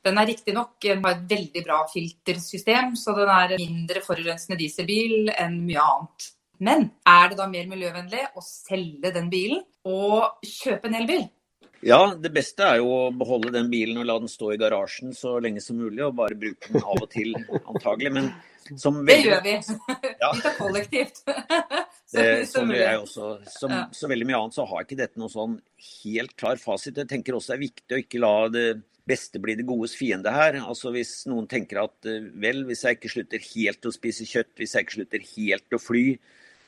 Den er riktignok har et veldig bra filtersystem, så den er mindre forurensende dieselbil enn mye annet. Men er det da mer miljøvennlig å selge den bilen og kjøpe en elbil? Ja, det beste er jo å beholde den bilen og la den stå i garasjen så lenge som mulig, og bare bruke den av og til, (laughs) antagelig. Men som veldig... Det gjør vi. Ja. Vi tar kollektivt. (laughs) det, som, også. Som ja. så veldig mye annet så har ikke dette noen sånn helt klar fasit. Jeg tenker også det er viktig å ikke la det beste blir det godes fiende her. Altså Hvis noen tenker at eh, vel, hvis jeg ikke slutter helt å spise kjøtt, hvis jeg ikke slutter helt å fly,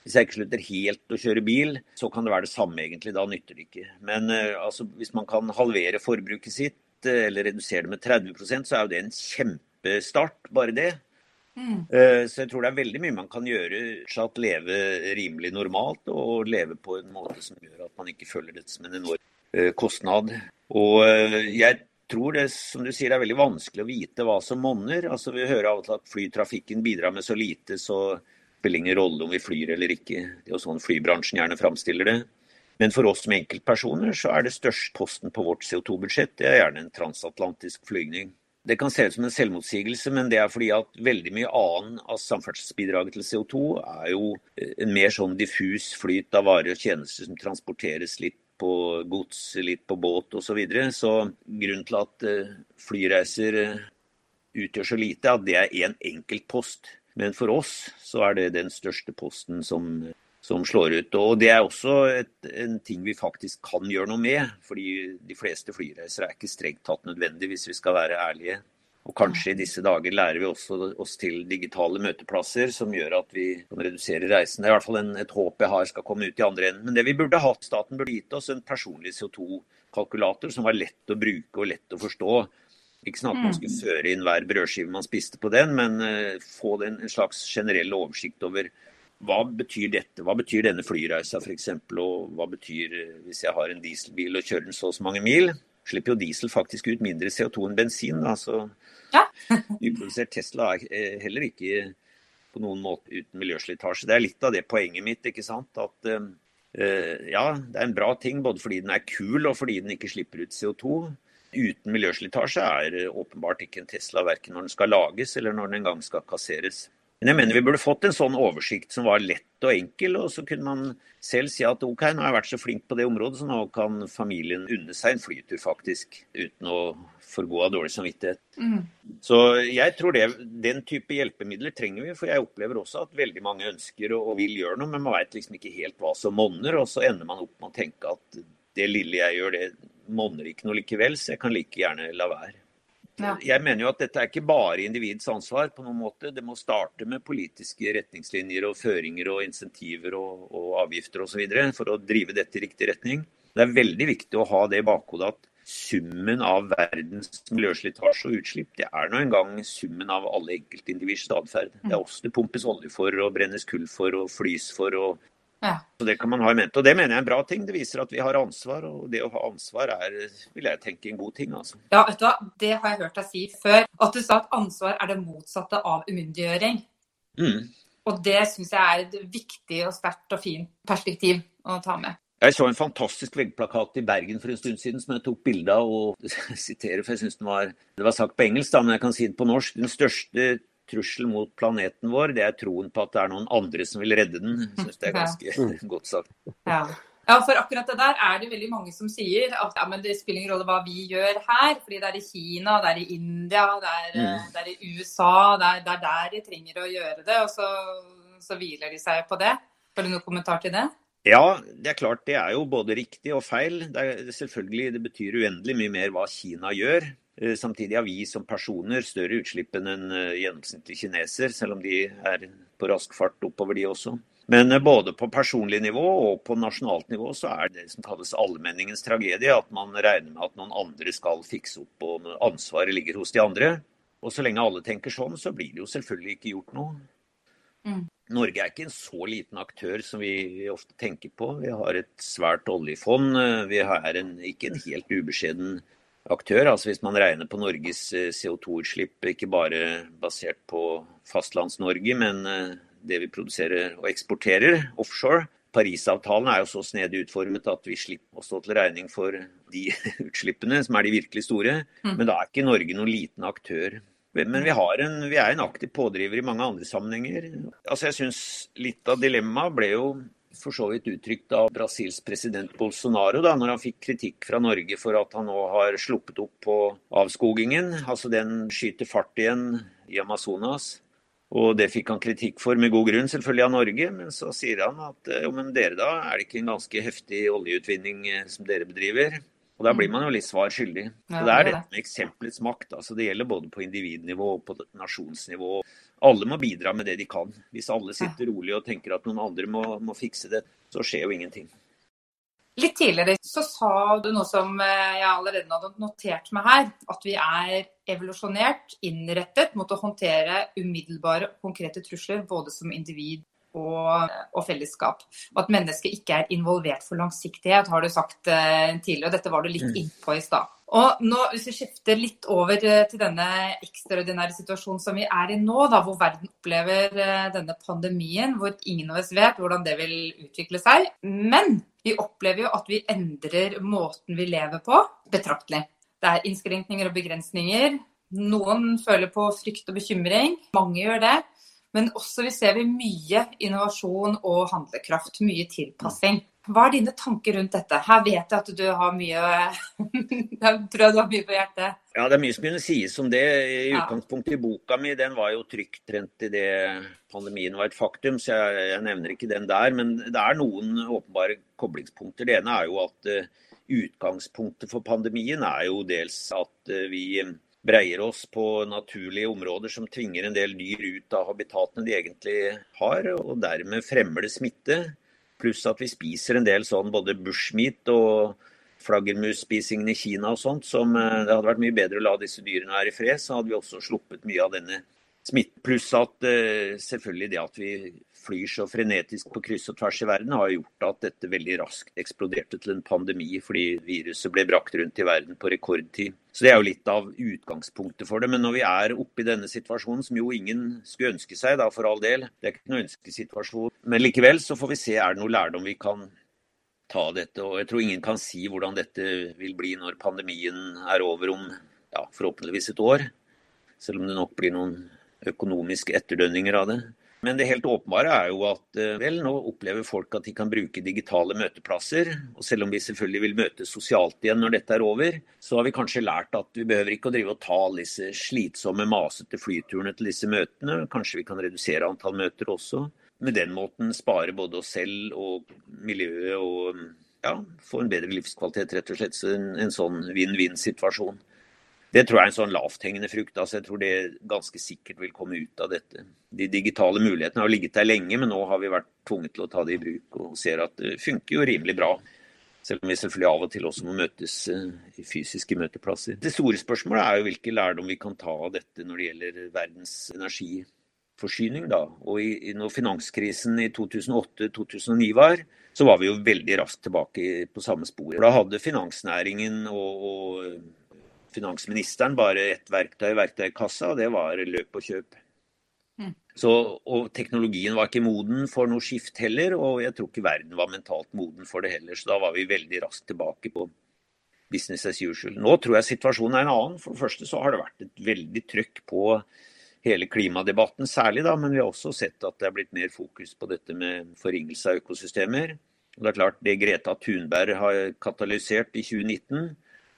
hvis jeg ikke slutter helt å kjøre bil, så kan det være det samme egentlig. Da nytter det ikke. Men uh, altså, hvis man kan halvere forbruket sitt uh, eller redusere det med 30% så er jo det en kjempestart, bare det. Mm. Så jeg tror det er veldig mye man kan gjøre for å leve rimelig normalt og leve på en måte som gjør at man ikke føler dette som en enorm kostnad. Og jeg tror det som du sier, er veldig vanskelig å vite hva som monner. Altså, vi hører av og til at flytrafikken bidrar med så lite, så spiller ingen rolle om vi flyr eller ikke. Det er jo sånn flybransjen gjerne framstiller det. Men for oss som enkeltpersoner så er det største posten på vårt CO2-budsjett det er gjerne en transatlantisk flygning. Det kan se ut som en selvmotsigelse, men det er fordi at veldig mye annen av samferdselsbidraget til CO2 er jo en mer sånn diffus flyt av varer og tjenester som transporteres litt på gods, litt på båt osv. Så, videre. så grunnen til at eh, flyreiser eh, utgjør så lite, at det er én enkelt post. Men for oss så er det den største posten som, som slår ut. Og det er også et, en ting vi faktisk kan gjøre noe med. Fordi de fleste flyreiser er ikke strengt tatt nødvendig, hvis vi skal være ærlige. Og kanskje i disse dager lærer vi også oss til digitale møteplasser som gjør at vi kan redusere reisen. Det er i hvert fall en, et håp jeg har skal komme ut i andre enden. Men det vi burde hatt, staten burde gitt oss en personlig CO2-kalkulator som var lett å bruke og lett å forstå. Ikke sånn at man mm. skulle føre inn hver brødskive man spiste på den, men uh, få den, en slags generell oversikt over hva betyr dette? Hva betyr denne flyreisa f.eks.? Og hva betyr uh, hvis jeg har en dieselbil og kjører den så og så mange mil? Slipper jo diesel faktisk ut mindre CO2 enn bensin. Da, så ja. (laughs) Nyprodusert Tesla er eh, heller ikke på noen måte uten miljøslitasje. Det er litt av det poenget mitt. ikke sant? At uh, ja, det er en bra ting både fordi den er kul og fordi den ikke slipper ut CO2. Uten miljøslitasje er åpenbart ikke en Tesla verken når den skal lages eller når den en gang skal kasseres. Men jeg mener vi burde fått en sånn oversikt som var lett og enkel, og så kunne man selv si at OK, nå har jeg vært så flink på det området, så nå kan familien unne seg en flytur faktisk, uten å forgå av dårlig samvittighet. Mm. Så jeg tror det, den type hjelpemidler trenger vi, for jeg opplever også at veldig mange ønsker og vil gjøre noe, men man veit liksom ikke helt hva som monner, og så ender man opp med å tenke at det lille jeg gjør, det monner ikke noe likevel, så jeg kan like gjerne la være. Ja. Jeg mener jo at dette er ikke bare individets ansvar. på noen måte. Det må starte med politiske retningslinjer og føringer og insentiver og, og avgifter osv. for å drive dette i riktig retning. Det er veldig viktig å ha det i bakhodet at summen av verdens miljøslitasje og utslipp, det er nå engang summen av alle enkeltindividers atferd. Det er også det pumpes olje for og brennes kull for og flys for og ja. Så Det kan man ha i mente. Og det mener jeg er en bra ting. Det viser at vi har ansvar, og det å ha ansvar er, vil jeg tenke, en god ting. Altså. Ja, vet du hva. Det har jeg hørt deg si før. At du sa at ansvar er det motsatte av umyndiggjøring. Mm. Og det syns jeg er et viktig og sterkt og fint perspektiv å ta med. Jeg så en fantastisk veggplakat i Bergen for en stund siden som jeg tok bilde av og (laughs) siterer, for jeg syns den var Det var sagt på engelsk, da, men jeg kan si det på norsk. Den største trussel mot planeten vår, det er troen på at det er noen andre som vil redde den. Jeg syns det er (laughs) ganske ja. godt sagt. Ja. ja. for akkurat det der er det veldig mange som sier at ja, det spiller ingen rolle hva vi gjør her. Fordi det er i Kina, det er i India, det er, mm. det er i USA. Det er, det er, der de trenger å gjøre det. Og så, så hviler de seg på det. Har du noen kommentar til det? Ja, det er klart det er jo både riktig og feil. Det, er, selvfølgelig, det betyr uendelig mye mer hva Kina gjør. Eh, samtidig har vi som personer større utslipp enn en eh, gjennomsnittlig kineser, selv om de er på rask fart oppover, de også. Men eh, både på personlig nivå og på nasjonalt nivå så er det som kalles allmenningens tragedie, at man regner med at noen andre skal fikse opp, og ansvaret ligger hos de andre. Og så lenge alle tenker sånn, så blir det jo selvfølgelig ikke gjort noe. Mm. Norge er ikke en så liten aktør som vi ofte tenker på. Vi har et svært oljefond. Vi er en, ikke en helt ubeskjeden aktør. Altså Hvis man regner på Norges eh, CO2-utslipp, ikke bare basert på Fastlands-Norge, men eh, det vi produserer og eksporterer offshore. Parisavtalen er jo så snedig utformet at vi slipper å stå til regning for de (laughs) utslippene, som er de virkelig store. Mm. Men da er ikke Norge noen liten aktør. Men vi, en, vi, er en aktiv pådriver i mange andre sammenhenger. Altså jeg synes Litt av dilemmaet ble jo for så vidt uttrykt av Brasils president Bolsonaro, da, når han fikk kritikk fra Norge for at han nå har sluppet opp på avskogingen. Altså den skyter fart igjen i Amazonas. Og det fikk han kritikk for, med god grunn, selvfølgelig av Norge. Men så sier han at jo, men dere da, er det ikke en ganske heftig oljeutvinning eh, som dere bedriver? Og da blir man jo litt svar skyldig. Ja, Det er dette med eksempelets makt. altså Det gjelder både på individnivå og på nasjonsnivå alle må bidra med det de kan. Hvis alle sitter rolig og tenker at noen andre må, må fikse det, så skjer jo ingenting. Litt tidligere så sa du noe som eh, jeg allerede hadde notert meg her. At vi er evolusjonert innrettet mot å håndtere umiddelbare konkrete trusler både som individ og, og, fellesskap. Og at mennesket ikke er involvert for langsiktighet, har du sagt uh, tidligere. og Dette var du litt mm. innpå i stad. Og nå, Hvis vi skifter litt over uh, til denne ekstraordinære situasjonen som vi er i nå, da, hvor verden opplever uh, denne pandemien, hvor ingen av oss vet hvordan det vil utvikle seg. Men vi opplever jo at vi endrer måten vi lever på betraktelig. Det er innskrenkninger og begrensninger. Noen føler på frykt og bekymring. Mange gjør det. Men også vi ser vi mye innovasjon og handlekraft, mye tilpassing. Hva er dine tanker rundt dette? Her vet jeg at du har mye (laughs) Jeg tror du har mye på hjertet. Ja, det er mye som kunne sies om det. I utgangspunktet i boka mi, den var jo trygtrent i det pandemien var et faktum, så jeg, jeg, nevner ikke den der. Men det er noen åpenbare koblingspunkter. Det ene er jo at uh, utgangspunktet for pandemien er jo dels at uh, vi breier oss på naturlige områder som tvinger en del dyr ut av habitatene de egentlig har, og dermed fremmer det smitte. Pluss at vi spiser en del sånn både bushmeat og flaggermusspisingen i Kina og sånt, som eh, det hadde vært mye bedre å la disse dyrene være i fred, så hadde vi også sluppet mye av denne smitten. Pluss at uh, selvfølgelig det at vi flyr så frenetisk på kryss og tvers i verden, har gjort at dette veldig raskt eksploderte til en pandemi, fordi viruset ble brakt rundt i verden på rekordtid. Så Det er jo litt av utgangspunktet for det. Men når vi er oppe i denne situasjonen, som jo ingen skulle ønske seg, da for all del, det er ikke noen ønskesituasjon, men likevel så får vi se er det noe lærdom vi kan ta dette. Og jeg tror ingen kan si hvordan dette vil bli når pandemien er over om ja, forhåpentligvis et år. Selv om det nok blir noen økonomiske etterdønninger av det. Men det helt åpenbare er jo at eh, vel, nå opplever folk at de kan bruke digitale møteplasser. Og selv om vi selvfølgelig vil møtes sosialt igjen når dette er over, så har vi kanskje lært at vi behøver ikke å drive og ta alle disse slitsomme, masete flyturene til disse møtene. Kanskje vi kan redusere antall møter også. Med den måten spare både oss selv og miljøet og ja, få en bedre livskvalitet, rett og slett. Så en, en sånn vinn-vinn-situasjon. Det tror jeg er en sånn lavthengende frukt. altså Jeg tror det ganske sikkert vil komme ut av dette. De digitale mulighetene har ligget der lenge, men nå har vi vært tvunget til å ta det i bruk og ser at det funker jo rimelig bra. Selv om vi selvfølgelig av og til også må møtes eh, i fysiske møteplasser. Det store spørsmålet er jo hvilke lærdom vi kan ta av dette når det gjelder verdens energiforsyning. da. Og i, når finanskrisen i 2008-2009 var, så var vi jo veldig raskt tilbake på samme spor. Da hadde finansnæringen og, og finansministeren bare ett verktøy i verktøykassa, og det var løp og kjøp. Mm. Så, og teknologien var ikke moden for noe skift heller, og jeg tror ikke verden var mentalt moden for det heller. Så da var vi veldig raskt tilbake på business as usual. Nå tror jeg situasjonen er en annen. For det første så har det vært et veldig trøkk på hele klimadebatten særlig, da, men vi har også sett at det er blitt mer fokus på dette med forringelse av økosystemer. Og det er klart Det Greta Thunberg har katalysert i 2019,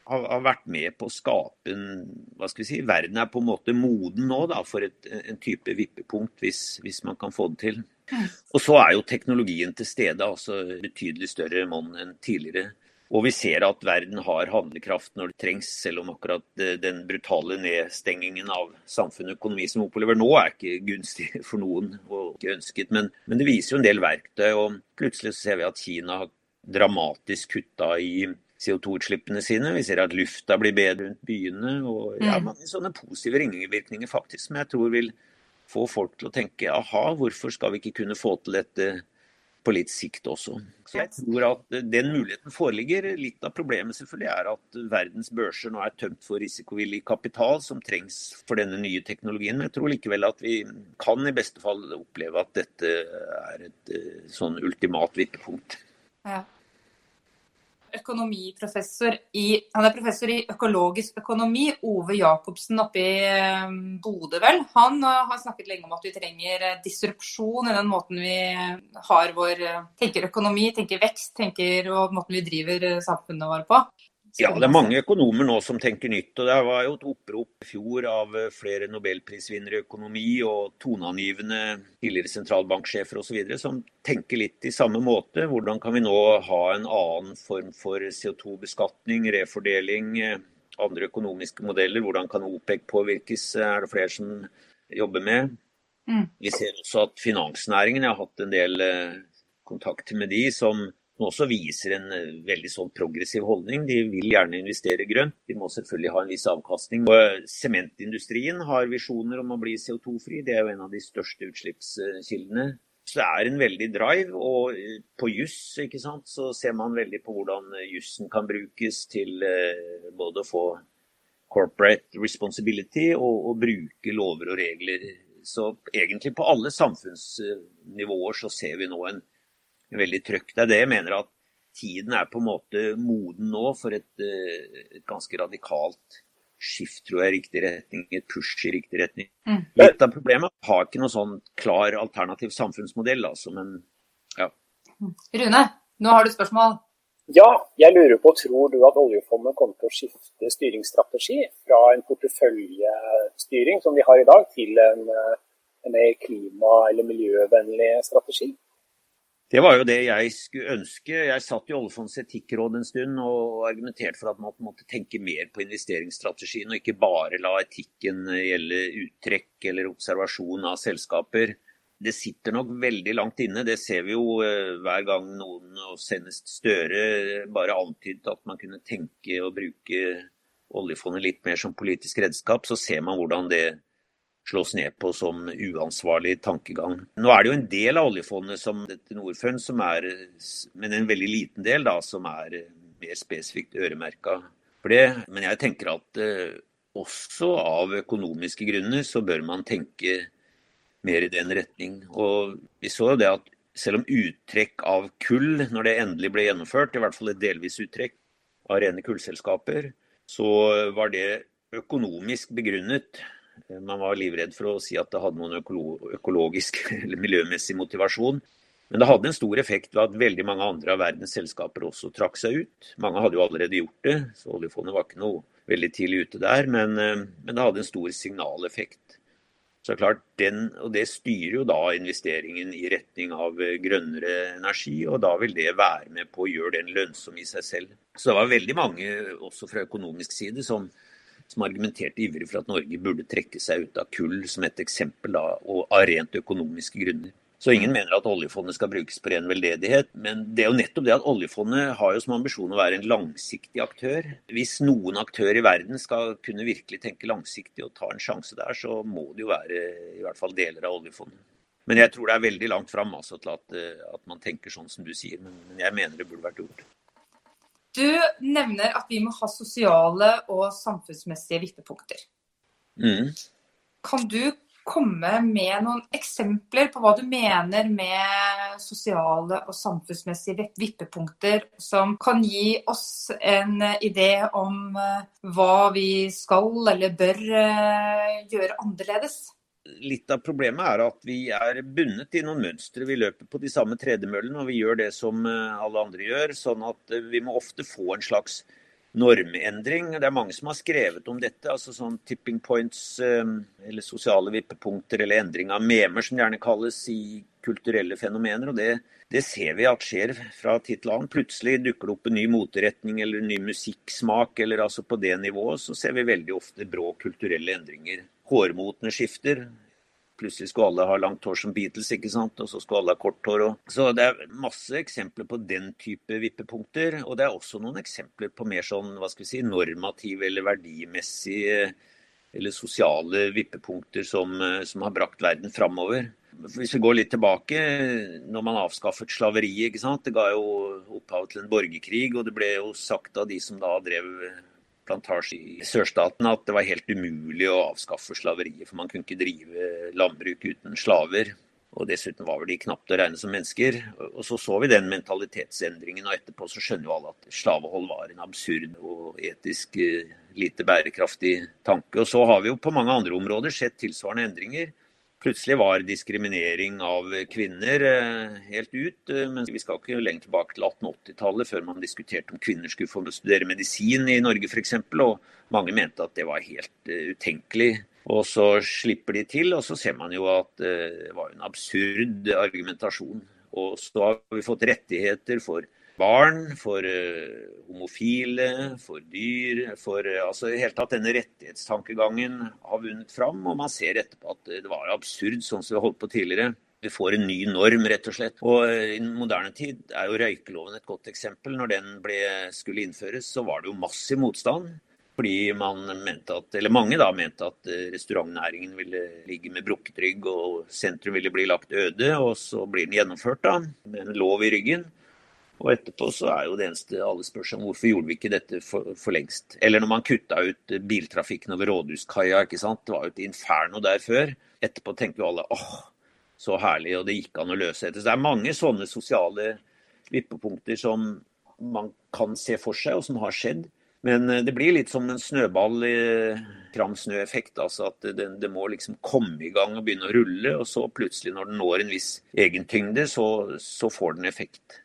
har, har, vært med på å skape en hva skal vi si, Verden er på en måte moden nå da, for et, en type vippepunkt, hvis, hvis, man kan få det til. Og så er jo teknologien til stede, altså betydelig større monn enn tidligere. Og vi ser at verden har handlekraft når det trengs, selv om akkurat den brutale nedstengingen av samfunn og økonomi som opplever nå, er ikke gunstig (laughs) for noen og ikke ønsket. Men, men det viser jo en del verktøy. og Plutselig ser vi at Kina har dramatisk kutta i CO2-utslippene sine. Vi ser at lufta blir bedre rundt byene. og ja, mm. mange sånne positive ringvirkninger faktisk, som jeg tror vil få folk til å tenke aha, hvorfor skal vi ikke kunne få til dette på litt sikt også. Så jeg tror at den muligheten foreligger. Litt av problemet selvfølgelig er at verdens børser nå er tømt for risikovillig kapital som trengs for denne nye teknologien. Men jeg tror likevel at vi kan i beste fall oppleve at dette er et eh, sånn ultimat vippepunkt. Ja økonomiprofessor i Han er professor i økologisk økonomi, Ove Jacobsen oppe i eh, Bodø, vel. Han eh, har snakket lenge om at vi trenger eh, disrupsjon i den måten vi har vår tenker økonomi, tenker vekst, tenker og måten vi driver samfunnet vårt på. Ja, det er mange økonomer nå som tenker nytt. og Det var jo et opprop i fjor av eh, flere nobelprisvinnere i økonomi og toneangivende tidligere sentralbanksjefer osv. som tenker litt i samme måte. Hvordan kan vi nå ha en annen form for CO2-beskatning, refordeling, eh, andre økonomiske modeller? Hvordan kan OPEC påvirkes, er det flere som jobber med. Mm. Vi ser også at finansnæringen, jeg har hatt en del eh, kontakter med de, som som også viser en eh, veldig sånn progressiv holdning. De vil gjerne investere grønt. De må selvfølgelig ha en viss avkastning. Og eh, Sementindustrien har visjoner om å bli CO2-fri. Det er jo en av de største utslippskildene. Så det er en veldig drive. Og eh, på juss så ser man veldig på hvordan jussen kan brukes til både å få corporate responsibility og, og bruke lover og regler. Så egentlig på alle samfunnsnivåer så ser vi nå en veldig trøkk. Det er det jeg mener at tiden er på en måte moden nå for et, eh, et ganske radikalt skift, tror jeg, i riktig retning. Et push i riktig retning. Mm. Litt av problemet har ikke noen sånn klar alternativ samfunnsmodell, altså, men ja. Rune, nå har du spørsmål. Ja, jeg lurer på, tror du at oljefondet kommer til å skifte styringsstrategi fra en porteføljestyring som vi har i dag, til en, eh, en mer klima- eller miljøvennlig strategi? Det var jo det jeg skulle ønske. Jeg satt i Oljefondets etikkråd en stund og argumenterte for at man måtte tenke mer på investeringsstrategien, og ikke bare la etikken gjelde uttrekk eller observasjon av selskaper. Det sitter nok veldig langt inne. Det ser vi jo eh, hver gang noen, og senest Støre, bare antydet at man kunne tenke å bruke oljefondet litt mer som politisk redskap. Så ser man hvordan det slås ned på som uansvarlig tankegang. Nå er det jo en del av oljefondet som dette Norfund, som er, men en veldig liten del, da, som er mer spesifikt øremerka for det. Men jeg tenker at eh, også av økonomiske grunner så bør man tenke mer i den retning. Og vi så jo det at selv om uttrekk av kull, når det endelig ble gjennomført, i hvert fall et delvis uttrekk av rene kullselskaper, så var det økonomisk begrunnet man var livredd for å si at det hadde noen økologisk (laughs) eller miljømessig motivasjon. Men det hadde en stor effekt ved at veldig mange andre av verdens selskaper også trakk seg ut. Mange hadde jo allerede gjort det, så oljefondet var ikke noe veldig tidlig ute der. Men, eh, men det hadde en stor signaleffekt. Så klart, den, og Det styrer jo da investeringen i retning av eh, grønnere energi, og da vil det være med på å gjøre den lønnsom i seg selv. Så det var veldig mange, også fra økonomisk side, som som argumenterte ivrig for at Norge burde trekke seg ut av kull, som et eksempel, da, og av rent økonomiske grunner. Så ingen mener at oljefondet skal brukes på ren veldedighet. Men det er jo nettopp det at oljefondet har jo som ambisjon å være en langsiktig aktør. Hvis noen aktør i verden skal kunne virkelig tenke langsiktig og ta en sjanse der, så må det jo være i hvert fall deler av oljefondet. Men jeg tror det er veldig langt fram altså, til at, at, man tenker sånn som du sier. Men, men jeg mener det burde vært gjort. Du nevner at vi må ha sosiale og samfunnsmessige vippepunkter. Mm. Kan du komme med noen eksempler på hva du mener med sosiale og samfunnsmessige vippepunkter som kan gi oss en idé om eh, hva vi skal eller bør eh, gjøre annerledes? Litt av problemet er at vi er bundet i noen mønstre. Vi løper på de samme tredemøllene, og vi gjør det som eh, alle andre gjør. Sånn at eh, vi må ofte få en slags normendring. Det er mange som har skrevet om dette. altså sånn Tipping points, eh, eller sosiale vippepunkter, eller endring av memer, som gjerne kalles, i kulturelle fenomener. og det, det ser vi at skjer fra tid til annen. Plutselig dukker det opp en ny moteretning eller en ny musikksmak. eller altså På det nivået så ser vi veldig ofte brå kulturelle endringer hårmotene skifter. Plutselig skulle alle ha langt hår som Beatles, ikke sant? og så skulle alle ha kort hår. Og... Så det er masse eksempler på den type vippepunkter. Og det er også noen eksempler på mer sånn, hva skal vi si, normative eller verdimessige eller sosiale vippepunkter som, som har brakt verden framover. Hvis vi går litt tilbake, når man avskaffet slaveriet, det ga jo opphav til en borgerkrig. Og det ble jo sagt av de som da drev plantasje i sørstaten at det var helt umulig å avskaffe slaveriet. For man kunne ikke drive landbruk uten slaver. Og dessuten var vel de knapt å regne som mennesker. Og så så vi den mentalitetsendringen, og etterpå så skjønner jo alle at slavehold var en absurd og etisk eh, lite bærekraftig tanke. Og så har vi jo på mange andre områder sett tilsvarende endringer. Plutselig var diskriminering av kvinner eh, helt ut. Eh, men vi skal ikke lenger tilbake til 1880-tallet før man diskuterte om kvinner skulle få studere medisin i Norge f.eks. Og mange mente at det var helt eh, utenkelig. Og så slipper de til, og så ser man jo at det var en absurd argumentasjon. Og så har vi fått rettigheter for barn, for uh, homofile, for dyr. For uh, altså i hele tatt denne rettighetstankegangen har vunnet fram. Og man ser etterpå at det var absurd, sånn som vi holdt på tidligere. Vi får en ny norm, rett og slett. Og I den moderne tid er jo røykeloven et godt eksempel. Når den ble, skulle innføres, så var det jo massiv motstand. Fordi man mente at, eller mange da mente at restaurantnæringen ville ligge med brukket rygg og sentrum ville bli lagt øde. Og så blir den gjennomført da, med en lov i ryggen. Og etterpå så er jo det eneste alle spør seg om hvorfor gjorde vi ikke dette for, for lengst. Eller når man kutta ut biltrafikken over Rådhuskaia, ikke sant. Det var jo et inferno der før. Etterpå tenker jo alle åh, så herlig, og det gikk an å løse dette. Så det er mange sånne sosiale vippepunkter som man kan se for seg, og som har skjedd. Men eh, det blir litt som en snøball i kram snø-effekt. Altså at det, det, må liksom komme i gang og begynne å rulle, og så plutselig når den når en viss egentyngde, så, så får den effekt.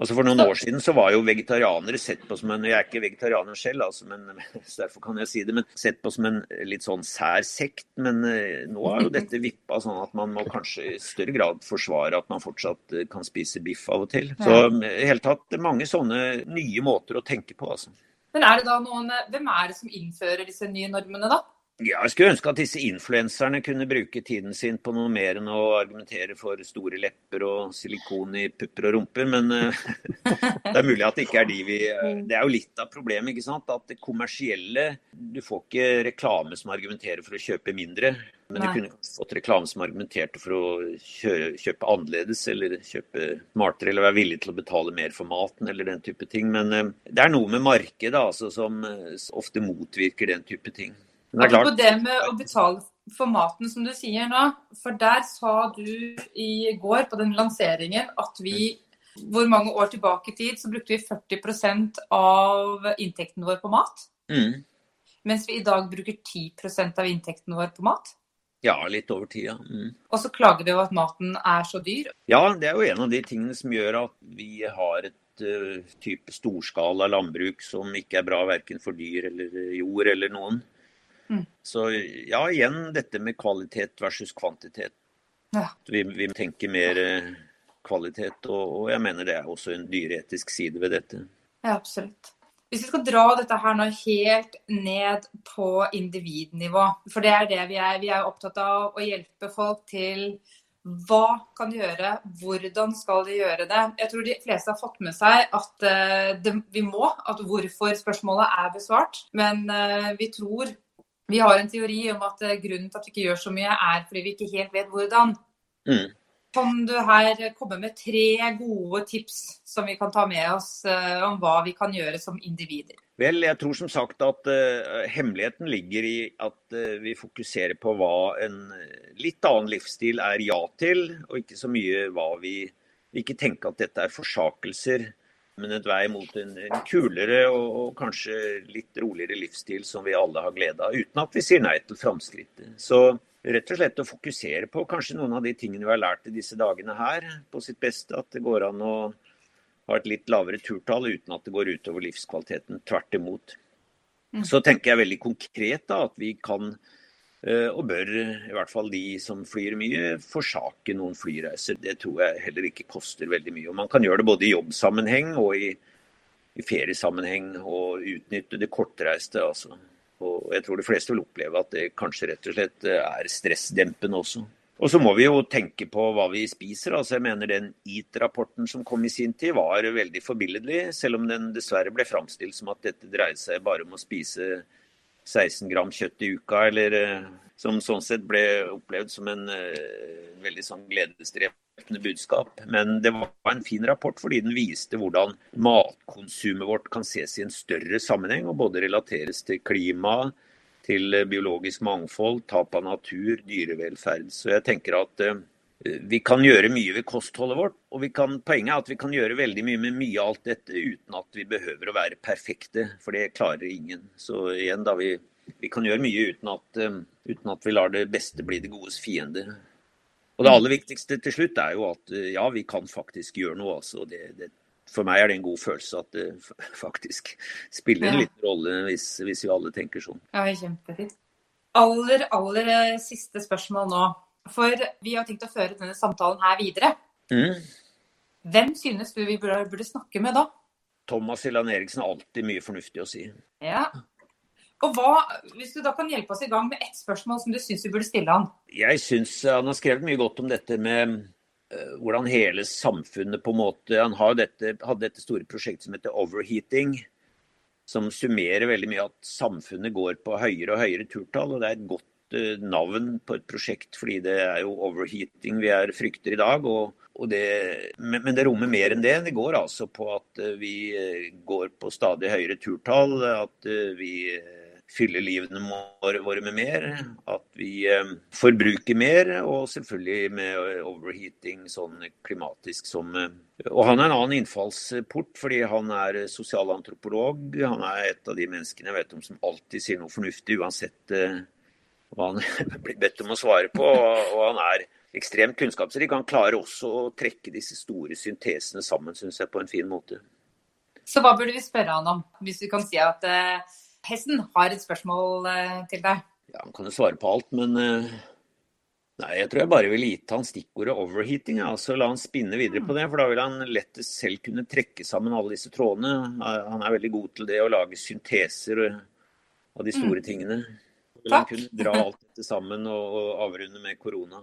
Altså For noen år siden så var jo vegetarianere sett på som en Jeg er ikke vegetarianer selv, altså, men, (laughs) så derfor kan jeg si det, men sett på som en litt sånn sær sekt. Men uh, nå er jo (laughs) dette vippa sånn at man må kanskje i større grad forsvare at man fortsatt uh, kan spise biff av og til. Så i hele tatt mange sånne nye måter å tenke på, altså. Men er det da noen, Hvem er det som innfører disse nye normene, da? Ja, jeg skulle ønske at disse influenserne kunne bruke tiden sin på noe mer enn å argumentere for store lepper og silikon i pupper og rumper, men uh, (laughs) det er mulig at det ikke er de vi uh, Det er jo litt av problemet, ikke sant. At det kommersielle Du får ikke reklame som argumenterer for å kjøpe mindre. Men du kunne fått reklame som argumenterte for å kjøpe, annerledes, eller kjøpe smartere, eller være villig til å betale mer for maten, eller den type ting. Men uh, det er noe med markedet altså, som ofte motvirker den type ting. Men det med å betale for maten, som du sier nå. For der sa du i går på den lanseringen at vi hvor mange år tilbake i tid så brukte vi 40% av inntekten vår på mat. Mm. Mens vi i dag bruker 10% av inntekten vår på mat. Ja, litt over tid, ja. Mm. Og så klager vi over at maten er så dyr. Ja, det er jo en av de tingene som gjør at vi har et uh, type storskala landbruk som ikke er bra verken for dyr eller jord eller noen. Mm. Så ja, igjen dette med kvalitet versus kvantitet. Ja. Vi, vi, tenker mer eh, kvalitet, og, og, jeg mener det er også en dyreetisk side ved dette. Ja, absolutt. Hvis vi skal dra dette her nå helt ned på individnivå, for det er det vi er. Vi er opptatt av å hjelpe folk til hva kan de gjøre, hvordan skal de gjøre det. Jeg tror de fleste har fått med seg at uh, det, vi må, at hvorfor spørsmålet er besvart. Men uh, vi tror vi har en teori om at eh, grunnen til at vi ikke gjør så mye, er fordi vi ikke helt vet hvordan. Mm. Kan du her komme med tre gode tips som vi kan ta med oss uh, om hva vi kan gjøre som individer? Vel, jeg tror som sagt at uh, hemmeligheten ligger i at uh, vi fokuserer på hva en litt annen livsstil er ja til, og ikke så mye hva vi Ikke tenke at dette er forsakelser men et vei mot en, en kulere og, og, kanskje litt roligere livsstil som vi alle har glede av, uten at vi sier nei til framskrittet. Så rett og slett å fokusere på kanskje noen av de tingene vi har lært i disse dagene her, på sitt beste. At det går an å ha et litt lavere turtall uten at det går utover livskvaliteten. Tvert imot. Mm. Så tenker jeg veldig konkret da, at vi kan og bør, i hvert fall de som flyr mye, forsake noen flyreiser. Det tror jeg heller ikke koster veldig mye. Og man kan gjøre det både i jobbsammenheng og i, i feriesammenheng, og utnytte det kortreiste. altså. Og jeg tror de fleste vil oppleve at det kanskje rett og slett er stressdempende også. Og så må vi jo tenke på hva vi spiser. altså jeg mener Den EAT-rapporten som kom i sin tid var veldig forbilledlig, selv om den dessverre ble framstilt som at dette dreide seg bare om å spise 16 gram kjøtt i uka, eller eh, som sånn sett ble opplevd som en uh, veldig sånn gledesdrepende budskap. Men det var en fin rapport fordi den viste hvordan matkonsumet vårt kan ses i en større sammenheng, og både relateres til klima, til biologisk mangfold, tap av natur, dyrevelferd. Så jeg tenker at uh, vi kan gjøre mye ved kostholdet vårt. og kan, Poenget er at vi kan gjøre veldig mye med mye av alt dette uten at vi behøver å være perfekte, for det klarer ingen. Så igjen, da vi, vi kan gjøre mye uten at, uh, uten at, vi lar det beste bli det godes fiende. Og det aller viktigste til slutt er jo at uh, ja, vi kan faktisk gjøre noe. altså. Det, det for meg er det en god følelse at det (laughs) faktisk spiller en ja. liten rolle hvis, hvis, vi alle tenker sånn. Ja, kjempefint. Aller, aller eh, siste spørsmål nå. For vi har tenkt å føre denne samtalen her videre. Mm. Hvem synes du vi burde, burde snakke med da? Thomas Hilland Eriksen har alltid mye fornuftig å si. Ja. Og hva, Hvis du da kan hjelpe oss i gang med ett spørsmål som du syns vi burde stille han? Jeg syns han har skrevet mye godt om dette med uh, hvordan hele samfunnet på en måte Han dette, hadde dette store prosjektet som heter Overheating, som summerer veldig mye at samfunnet går på høyere og høyere turtall. og Det er et godt navn på et prosjekt, fordi det er jo overheating vi er frykter i dag. Og, det, men, det rommer mer enn det. Det går altså på at uh, vi går på stadig høyere turtall. At vi fyller livene våre med mer. At vi eh, forbruker mer, og selvfølgelig med overheating sånn klimatisk som eh, Og han er en annen innfallsport, fordi han er sosialantropolog. Han er et av de menneskene jeg vet om som alltid sier noe fornuftig, uansett eh, hva han (laughs) blir bedt om å svare på. Og han er ekstremt kunnskapsrik. Han klarer også å trekke disse store syntesene sammen, syns jeg, på en fin måte. Så hva burde vi spørre han om, hvis vi kan si at Hesten har et spørsmål uh, til deg. Ja, Han kan jo svare på alt, men uh, nei, jeg tror jeg bare vil gitt han stikkordet 'overheating'. altså La han spinne videre på det, for da vil han lettest selv kunne trekke sammen alle disse trådene. Han er veldig god til det å lage synteser av de store mm. tingene. Han kunne dra alt dette sammen og, og avrunde med korona.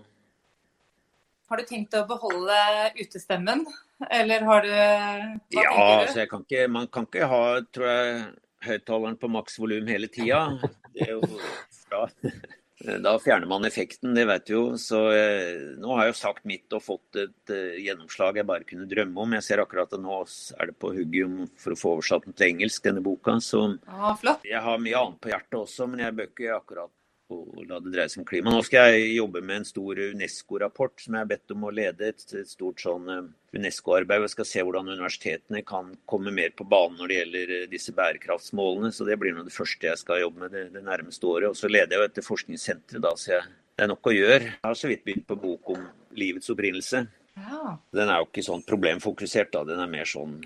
Har du tenkt å beholde utestemmen, eller har du Ja, altså jeg kan ikke, man kan ikke ha, tror jeg høyttaleren på maks volum hele tida. Det er jo bra. (laughs) Da fjerner man effekten, det vet du jo. Så eh, nå har jeg jo sagt mitt og fått et eh, gjennomslag jeg bare kunne drømme om. Jeg ser akkurat at nå er det på hugget for å få oversatt den til engelsk, denne boka. Så ah, jeg har mye annet på hjertet også, men jeg bør ikke akkurat og la det dreie seg om klima. Nå skal jeg jobbe med en stor UNESCO-rapport som jeg har bedt om å lede. Et, stort sånn eh, UNESCO-arbeid. Jeg skal se hvordan universitetene kan komme mer på banen når det gjelder eh, disse bærekraftsmålene. Så det blir noe det første jeg skal jobbe med det, det nærmeste året. Og så leder jeg jo etter forskningssenteret, da, så jeg, det er nok å gjøre. Jeg har så vidt begynt på bok om livets opprinnelse. Ja. Den er jo ikke sånn problemfokusert, da. Den er mer sånn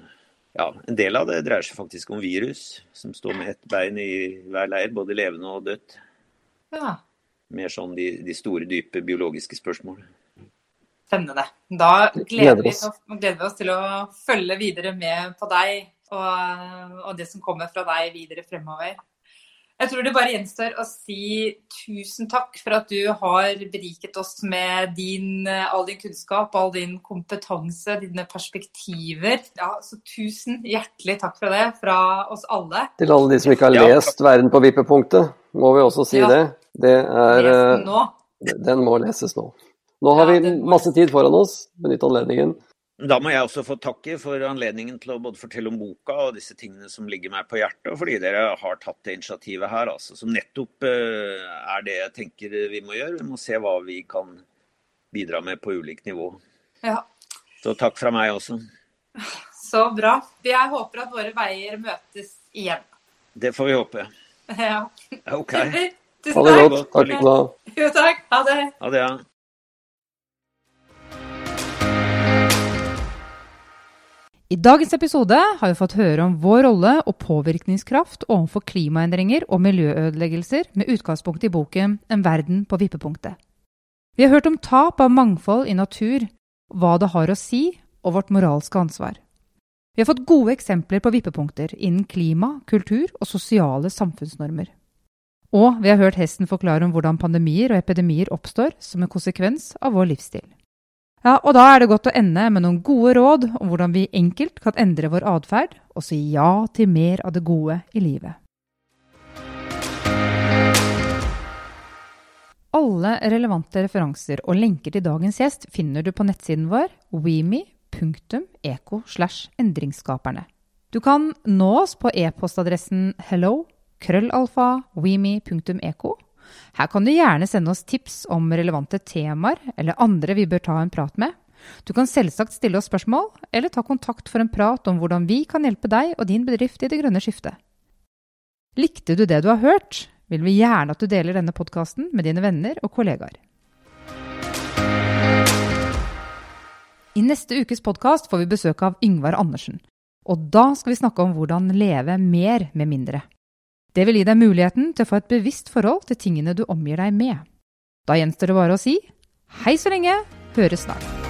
ja, En del av det dreier seg faktisk om virus, som står med ett bein i hver leir, både levende og dødt. Ja. Mer sånn de, de store, dype biologiske spørsmål. Spennende. Da gleder vi, oss. gleder vi oss til å følge videre med på deg og, og det som kommer fra deg videre fremover. Jeg tror det bare gjenstår å si tusen takk for at du har beriket oss med din, all din kunnskap, all din kompetanse, dine perspektiver. Ja, så tusen hjertelig takk for det fra oss alle. Til alle de som ikke har lest ja. 'Verden på vippepunktet', må vi også si ja. det. Det er den, eh, den må leses nå. Nå har ja, vi masse tid foran oss. Benytt anledningen. Da må jeg også få takke for anledningen til å både fortelle om boka og disse tingene som ligger meg på hjertet, og fordi dere har tatt det initiativet her, altså, som nettopp uh, er det jeg tenker vi må gjøre. Vi må se hva vi kan bidra med på ulikt nivå. Ja. Så takk fra meg også. Så bra. Jeg håper at våre veier møtes igjen. Det får vi håpe. Ja. OK. (laughs) Tusen ha det godt. Takk skal du ha. Jo, takk. Ha det. Ha det, ja. I dagens episode har vi fått høre om vår rolle og påvirkningskraft overfor klimaendringer og miljøødeleggelser med utgangspunkt i boken En verden på vippepunktet. Vi har hørt om tap av mangfold i natur, hva det har å si, og vårt moralske ansvar. Vi har fått gode eksempler på vippepunkter innen klima, kultur og sosiale samfunnsnormer. Og vi har hørt hesten forklare om hvordan pandemier og epidemier oppstår som en konsekvens av vår livsstil. Ja, og da er det godt å ende med noen gode råd om hvordan vi enkelt kan endre vår atferd og si ja til mer av det gode i livet. Alle relevante referanser og lenker til dagens gjest finner du på nettsiden vår weme.eco. Du kan nå oss på e-postadressen hello krøllalfa weme.eco her kan du gjerne sende oss tips om relevante temaer eller andre vi bør ta en prat med. Du kan selvsagt stille oss spørsmål, eller ta kontakt for en prat om hvordan vi kan hjelpe deg og din bedrift i det grønne skiftet. Likte du det du har hørt, vil vi gjerne at du deler denne podkasten med dine venner og kollegaer. I neste ukes podkast får vi besøk av Yngvar Andersen. Og da skal vi snakke om hvordan leve mer med mindre. Det vil gi deg muligheten til å få et bevisst forhold til tingene du omgir deg med. Da gjenstår det bare å si hei så lenge, høres snart.